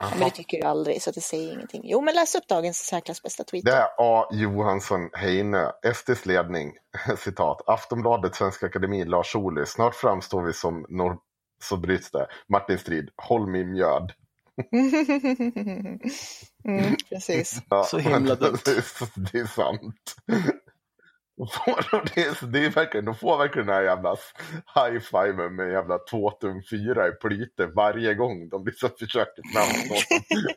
Ja, Jaha. men det tycker du aldrig, så det säger ingenting. Jo, men läs upp dagens särklass bästa tweet. Det är A. Johansson Heine, SDs ledning, *laughs* citat, Aftonbladet, Svenska Akademin, Lars Ohly, snart framstår vi som norr... Så bryts det. Martin Strid, håll min mjöd. *laughs* mm, precis. Ja, Så himla dumt. Det *laughs* är, det är sant. Får- Det, är, det är verkligen, de får verkligen den här jävla high-fiven med en jävla tvåtum fyra i plyte varje gång de liksom försöker som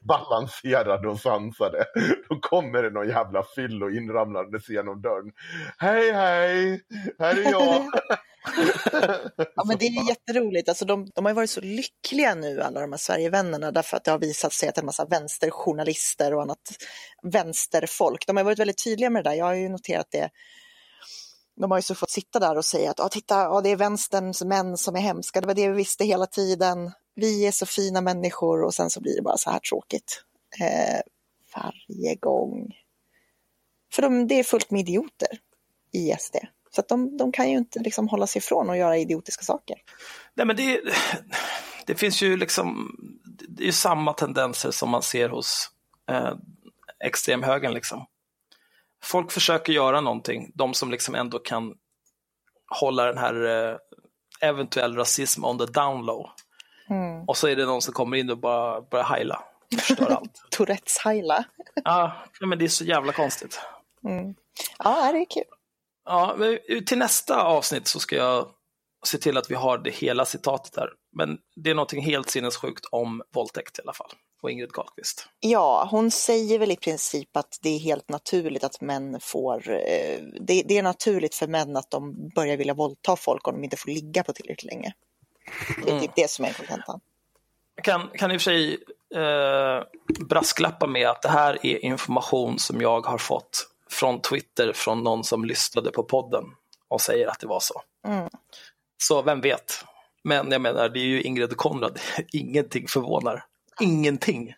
*laughs* balanserade och sansade. Då kommer det någon jävla fyllo inramlandes genom dörren. Hej hej, här är jag. *laughs* *laughs* Ja, men det är jätteroligt. Alltså, de, de har ju varit så lyckliga nu, alla de här Sverigevännerna, därför att det har visat sig att en massa vänsterjournalister och annat vänsterfolk, de har varit väldigt tydliga med det där. Jag har ju noterat det. De har ju så fått sitta där och säga att ah, titta, ah, det är vänsterns män som är hemska, det var det vi visste hela tiden. Vi är så fina människor och sen så blir det bara så här tråkigt. Eh, varje gång. För de, det är fullt med idioter i SD. Så att de, de kan ju inte liksom hålla sig ifrån och göra idiotiska saker. Nej, men det, det finns ju liksom, det är samma tendenser som man ser hos eh, extremhögern liksom. Folk försöker göra någonting, de som liksom ändå kan hålla den här eh, eventuell rasism on the down low. Mm. Och så är det någon som kommer in och bara börjar heila. *laughs* Tourettes heila. Ja, men det är så jävla konstigt. Mm. Ja, det är kul. Ja, men till nästa avsnitt så ska jag se till att vi har det hela citatet där. Men det är någonting helt sinnessjukt om våldtäkt i alla fall. Och Ingrid Carlqvist. Ja, hon säger väl i princip att det är helt naturligt att män får, eh, det, det är naturligt för män att de börjar vilja våldta folk om de inte får ligga på tillräckligt länge. Det är typ det som är kontentan. Kan, kan i och för sig eh, brasklappa med att det här är information som jag har fått från Twitter från någon som lyssnade på podden och säger att det var så. Mm. Så vem vet? Men jag menar, det är ju Ingrid och Konrad. *laughs* Ingenting förvånar. Ingenting.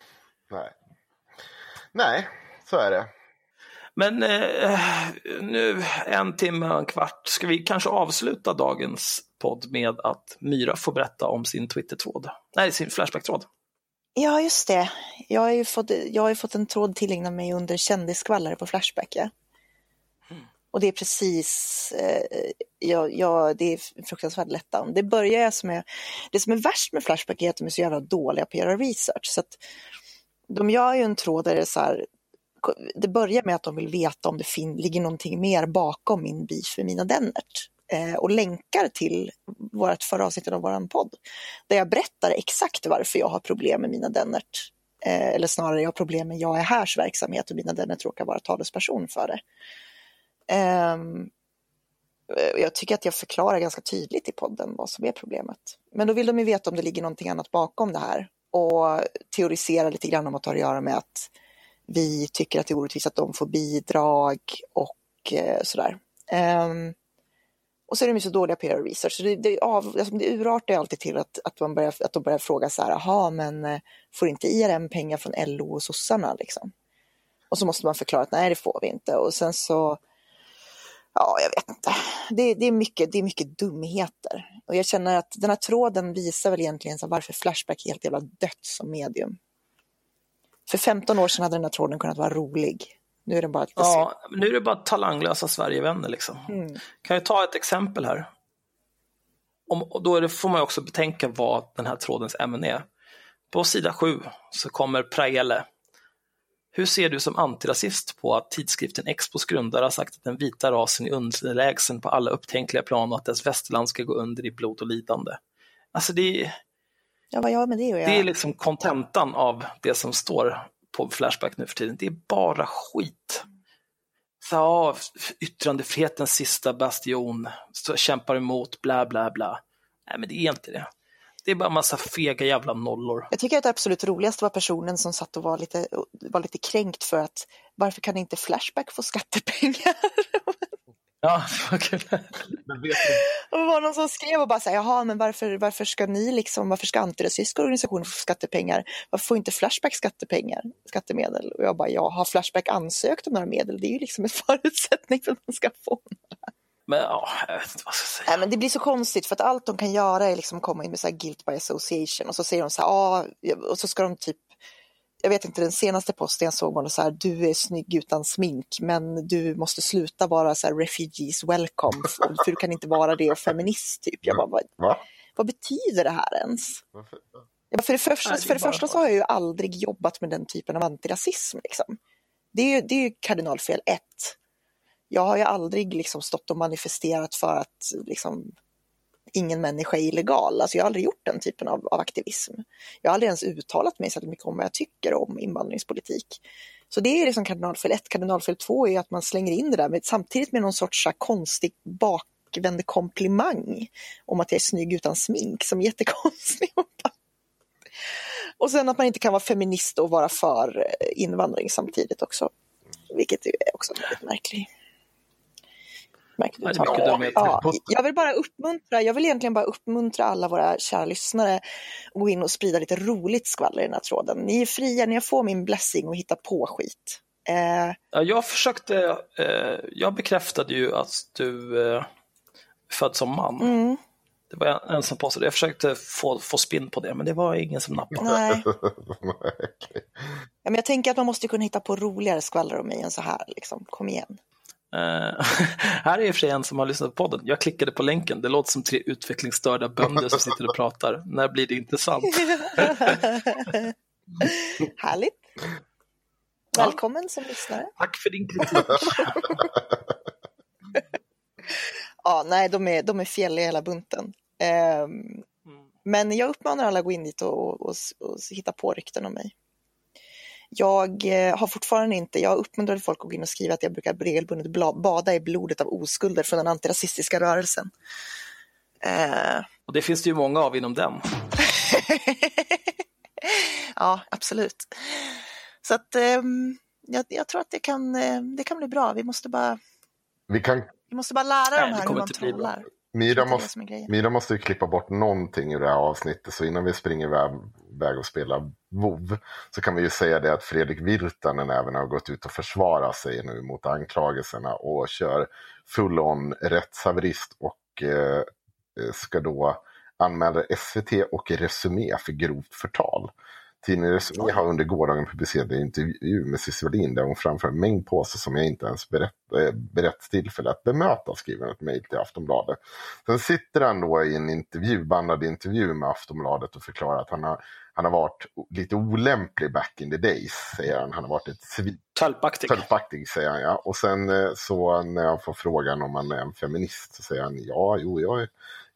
Nej. Nej, så är det. Men eh, nu en timme och en kvart, ska vi kanske avsluta dagens podd med att Myra får berätta om sin Twitter-tråd, nej sin Flashback-tråd. Ja, just det. Jag har ju fått, jag har fått en tråd tillägnad mig under kändisskvallare på Flashback. Ja. Och det är precis, eh, ja, ja, det är fruktansvärt letdown. Det börjar jag med, det som är värst med Flashback är att de är så jävla dåliga på att göra research. Så att de gör ju en tråd där det är så här, det börjar med att de vill veta om det fin- ligger någonting mer bakom min beef med mina Dennert. Eh, och länkar till vårt förra avsnittet av vår podd. Där jag berättar exakt varför jag har problem med mina Dennert. Eh, eller snarare jag har problem med Jag är härs verksamhet och mina Dennert råkar vara talesperson för det. Ehm, eh, jag tycker att jag förklarar ganska tydligt i podden vad som är problemet. Men då vill de ju veta om det ligger någonting annat bakom det här och teorisera lite grann om att det har att göra med att vi tycker att det är orättvist att de får bidrag och eh, sådär. Ehm, och så är de ju så dåliga på att göra research. Så det, det, av, alltså det urartar ju alltid till att, att, man börjar, att de börjar fråga så här, jaha, men eh, får inte IRM pengar från LO och sossarna liksom? Och så måste man förklara att nej, det får vi inte. Och sen så, ja, jag vet inte. Det, det, är, mycket, det är mycket dumheter. Och jag känner att den här tråden visar väl egentligen så varför Flashback är helt jävla dött som medium. För 15 år sedan hade den här tråden kunnat vara rolig. Nu är den bara lite. Ja, nu är det bara talanglösa Sverigevänner liksom. Mm. Kan jag ta ett exempel här? Om, och då det, får man också betänka vad den här trådens ämne är. På sida 7 så kommer Praele. Hur ser du som antirasist på att tidskriften Expos grundare har sagt att den vita rasen är underlägsen på alla upptänkliga plan och att dess västerland ska gå under i blod och lidande? Alltså det Ja, vad gör med det det är liksom kontentan av det som står på Flashback nu för tiden. Det är bara skit. Ja, yttrandefrihetens sista bastion, så kämpar emot, bla bla bla. Nej, men det är inte det. Det är bara massa fega jävla nollor. Jag tycker att det absolut roligaste var personen som satt och var lite, var lite kränkt för att varför kan inte Flashback få skattepengar? *laughs* Ja, *laughs* vad kul. Men vet Och det var någon som skrev och bara så här, jaha, men varför, varför ska ni liksom, varför ska antirasistiska organisationer få skattepengar? Varför får inte Flashback skattepengar, skattemedel? Och jag bara, ja, har Flashback ansökt om några medel? Det är ju liksom en *laughs* förutsättning för att man ska få. Men ja, jag vet inte vad jag ska säga. Nej, men det blir så konstigt för att allt de kan göra är liksom komma in med så här guilt by association och så säger de så här, ja, och så ska de typ jag vet inte, den senaste posten jag såg var det så här, du är snygg utan smink, men du måste sluta vara så här refugees welcome, för, du kan inte vara det och feminist typ. Jag bara, vad, Va? vad betyder det här ens? Ja, för det första, Nej, det för det första så har jag ju aldrig jobbat med den typen av antirasism. Liksom. Det är ju, det är ju kardinalfel ett. Jag har ju aldrig liksom stått och manifesterat för att liksom, ingen människa är illegal. Alltså jag har aldrig gjort den typen av, av aktivism. Jag har aldrig ens uttalat mig så mycket om vad jag tycker om invandringspolitik. Så det är liksom kardinalfel 1. Kardinalfel 2 är att man slänger in det där med, samtidigt med någon sorts så konstig bakvänd komplimang om att jag är snygg utan smink som är jättekonstig. *laughs* Och sen att man inte kan vara feminist och vara för eh, invandring samtidigt också. Vilket är också väldigt märkligt. Uttalande. dumheter. Ja, jag vill bara uppmuntra, jag vill egentligen bara uppmuntra alla våra kära lyssnare att gå in och sprida lite roligt skvaller i den här tråden. Ni är fria, ni får min blessing och hitta på skit. Eh, Ja, jag försökte, eh, jag bekräftade ju att du eh, är född som man. mm, Det var en, som påstod. Jag försökte få, få spinn på det, men det var ingen som nappade. *laughs* nej. Ja, men jag tänker att man måste kunna hitta på roligare skvaller om mig än så här. Liksom. Kom igen. Eh, *laughs* här är i och för sig en som har lyssnat på podden. Jag klickade på länken. Det låter som tre utvecklingsstörda bönder som sitter och pratar. När blir det intressant? *laughs* Härligt. Ja. Välkommen som lyssnare. Tack för din kritik. *laughs* Ja, nej, de är, de är fjälliga hela bunten. Ehm, men jag uppmanar alla att gå in dit och, och, och hitta på rykten om mig. Jag eh, har fortfarande inte, jag uppmuntrar folk att gå in och skriva att jag brukar regelbundet bada i blodet av oskulder från den antirasistiska rörelsen. Eh, Och det finns det ju många av inom den. *laughs* ja, absolut. Så att ehm, jag, jag tror att det kan, eh, det kan bli bra. Vi måste bara, Vi kan, vi måste bara lära Nej, dem här hur man inte bli bra. trollar. Mira måste. Mira måste ju klippa bort någonting ur det här avsnittet. Så innan vi springer iväg, och spelar WoW så kan vi ju säga det att Fredrik Virtanen även har gått ut och försvarat sig nu mot anklagelserna och kör full on rättshaverist och eh, ska då anmäla SVT och Resumé för grovt förtal. Tidningen Resumé har under gårdagen publicerat en intervju med Cissi Wallin där hon framför en mängd påståenden som jag inte ens berett, eh, beretts tillfälle att bemöta, skriver ett mejl till Aftonbladet. Sen sitter han då i en intervju, bandad intervju med Aftonbladet och förklarar att han har, han har varit lite olämplig back in the days, säger han. Han har varit ett svin Tölpaktig. Tölpaktig säger han ja. Och sen eh, så när han får frågan om han är en feminist så säger han ja, jo, jag är, jag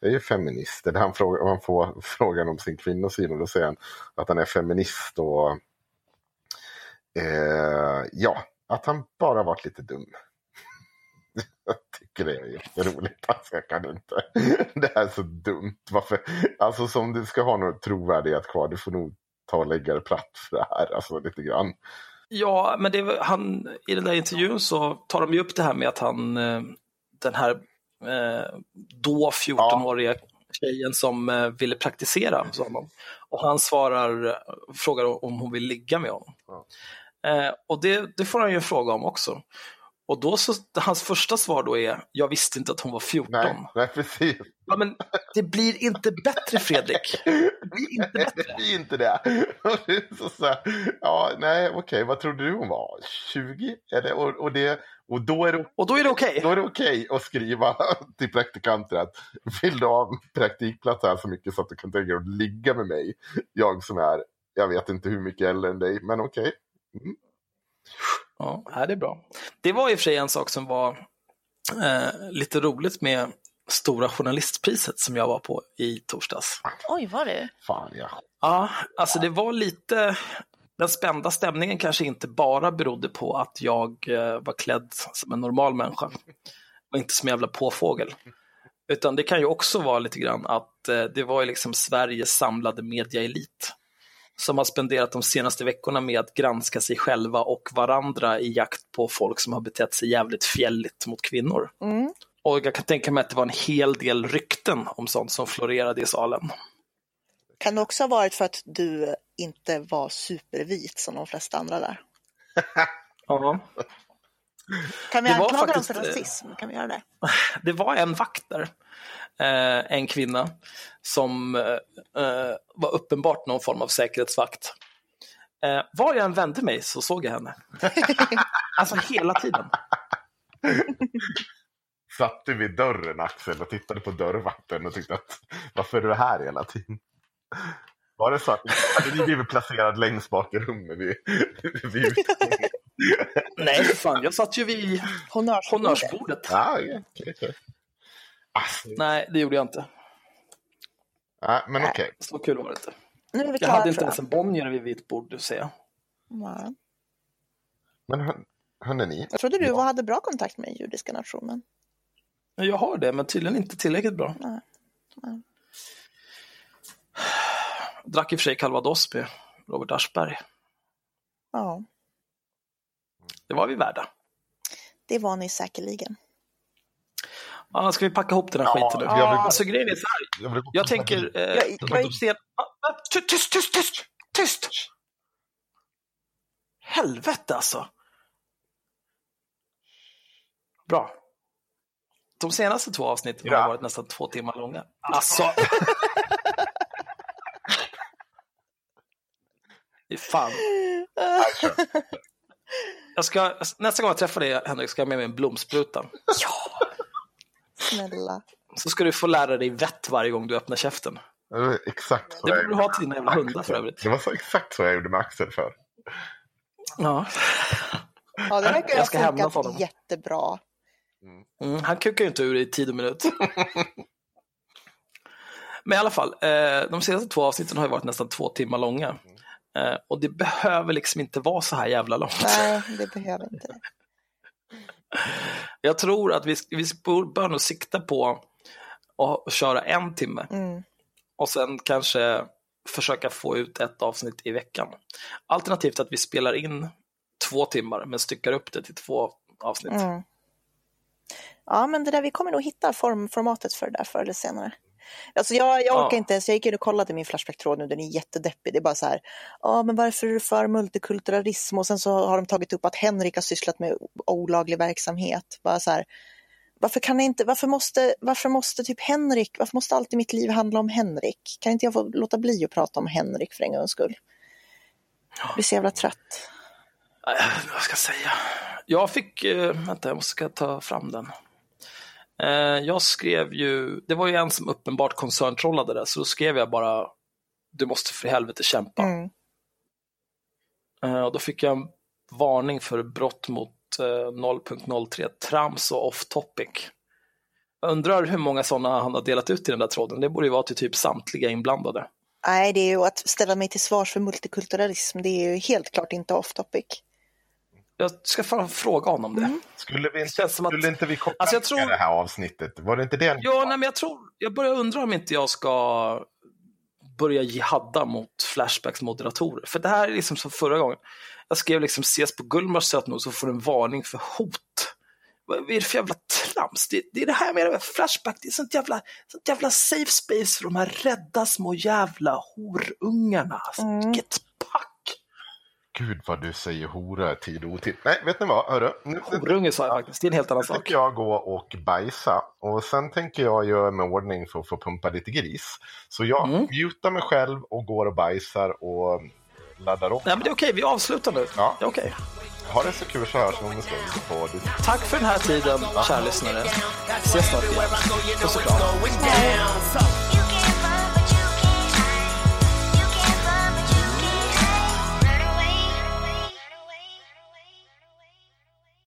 är ju feminist. Han, frågar, han får frågan om sin kvinnosyn och då säger han att han är feminist och eh, ja, att han bara varit lite dum. Jag tycker det är jätteroligt. Alltså, jag kan inte. Det här är så dumt. Varför? Alltså som du ska ha någon trovärdighet kvar, du får nog ta och lägga dig platt för det här. Alltså lite grann. Ja, men det, han, i den där intervjun så tar de ju upp det här med att han, eh, den här då 14-åriga tjejen som eh, ville praktisera hos honom. Och han svarar, frågar om hon vill ligga med honom. Ja. Eh, och det, det får han ju en fråga om också. Och då så, hans första svar då är, jag visste inte att hon var 14. Nej, nej precis. Ja, men det blir inte bättre Fredrik. Det blir inte bättre. Det är inte det. Så så här, ja, nej, okej, vad trodde du hon var? 20? Eller, och, och, det, och då är det, Och då är det okej. då är det okej att skriva *laughs* till praktikanter att vill du ha praktikplats här så mycket så att du kan tänka dig att ligga med mig? Jag som är, jag vet inte hur mycket äldre än dig, men okej. Ja, nej, det är bra. Det var i och för sig en sak som var eh, lite roligt med Stora Journalistpriset som jag var på i torsdags. Oj, var det? Fan ja. Ja, alltså det var lite, den spända stämningen kanske inte bara berodde på att jag eh, var klädd som en normal människa och inte som en jävla påfågel. Utan det kan ju också vara lite grann att eh, det var ju liksom Sveriges samlade mediaelit som har spenderat de senaste veckorna med att granska sig själva och varandra i jakt på folk som har betett sig jävligt fjälligt mot kvinnor. Mm. Och jag kan tänka mig att det var en hel del rykten om sånt som florerade i salen. Kan det också ha varit för att du inte var supervit som de flesta andra där? Ja. Kan vi Det var anklaga dem faktiskt, för eh, rasism? Kan vi göra det? *laughs* det var en vakt där, eh, en kvinna, som eh, eh, var uppenbart någon form av säkerhetsvakt. Eh, var jag än vände mig så såg jag henne. *laughs* alltså hela tiden. Satt du vid dörren Axel och tittade på dörrvakten och tyckte att varför är du här hela tiden? Var det så att hade ni blivit placerad längst bak i rummet vid, vid *laughs* utgången? *laughs* Nej, för fan, jag satt ju vid Honnörsbordet. honnörsbordet. Ja, okej, okej, okej. Alltså, Nej, det gjorde jag inte. nej, men okej. Så kul var det inte. Nu Jag hade inte ens en Bonnier vid mitt bord, säger jag. Ja. Men hör, hörni ni, Jag trodde du Ja. hade bra kontakt med judiska nationen. Jag har det, men tydligen inte tillräckligt bra. Nej. Nej. Drack i och för sig calvados med Robert Aschberg. Ja, Det var vi värda. det var ni säkerligen. Ja, ska vi packa ihop den här Ja, skiten nu? jag vill- Alltså grejen är så här. jag vill Jag tänker... Eh, Jag- jag- sten... Ah, ah, ty- Tyst, tyst, tyst! Tyst! Helvete alltså! Bra. De senaste två avsnitten Ja. har varit nästan två timmar långa. Alltså! *laughs* Fy fan. Jag ska, nästa gång jag träffar dig, Henrik, ska jag ha med mig en blomspruta. Snälla. Så ska du få lära dig vett varje gång du öppnar käften. Det var exakt så Det jag borde du ha till dina jävla hundar för övrigt. Det var så exakt så jag gjorde med Axel för. Ja. Ja, det verkar ha Jag ska hämnas funkat honom. jättebra. Mm, han kukar ju inte ur i tid och minut. Men i alla fall, eh, de senaste två avsnitten har ju varit nästan två timmar långa. Eh, och det behöver liksom inte vara så här jävla långt. Nej, det behöver inte det. Jag tror att vi, vi bör nog sikta på att köra en timme Mm. och sen kanske försöka få ut ett avsnitt i veckan. Alternativt att vi spelar in två timmar men styckar upp det till två avsnitt. Mm. Ja, men det där, vi kommer nog hitta form, formatet för det där förr eller senare. Alltså jag, jag orkar Ja. inte, så jag gick in och kollade min Flashback-tråd nu, den är jättedeppig. Det är bara så här, ja men varför är du för multikulturalism? Och sen så har de tagit upp att Henrik har sysslat med olaglig verksamhet. Bara så här, varför kan jag inte, varför måste, varför måste typ Henrik, varför måste alltid mitt liv handla om Henrik? Kan inte jag få låta bli att prata om Henrik för en gångs skull? Jag blir så jävla trött. Eh, Vad ska jag säga? Jag fick, eh, vänta jag måste ska ta fram den. Eh, jag skrev ju, det var ju en som uppenbart koncerntrollade det, så då skrev jag bara du måste för helvete kämpa. Mm. Eh, och då fick jag en varning för brott mot eh, 0.03, trams och off topic. Jag undrar hur många sådana han har delat ut i den där tråden. Det borde ju vara till typ samtliga inblandade. Nej, det är ju att ställa mig till svars för multikulturalism. Det är ju helt klart inte off topic. Jag ska fan fråga honom det. Skulle, vi inte, att- skulle inte vi koppla Alltså, jag tror- det här avsnittet? Var det inte det? Ja, nej, men jag tror, jag börjar undra om inte jag ska börja jihadda mot Flashbacks moderatorer. För det här är liksom som förra gången. Jag skrev liksom ses på Gullmars sötnos så får du en varning för hot. Vad är det för jävla trams? Det, det är det här med Flashback, det är sånt jävla, sånt jävla safe space för de här rädda små jävla horungarna. Mm. Vilket pack! Gud vad du säger hora tid och otid. Nej, vet ni vad? Hörru, nu, nu Horunge sa jag faktiskt, det är en helt annan nu sak. tänker jag gå och bajsa. Och sen tänker jag göra mig ordning för att få pumpa lite gris. Så jag Mm. mutar mig själv och går och bajsar och laddar upp. Nej, men det är okej, vi avslutar nu. Ja. Det är okej. Ha det så kul så hörs vi om en stund. På ditt... Tack för den här tiden, kära lyssnare. Ses snart igen. Puss och kram.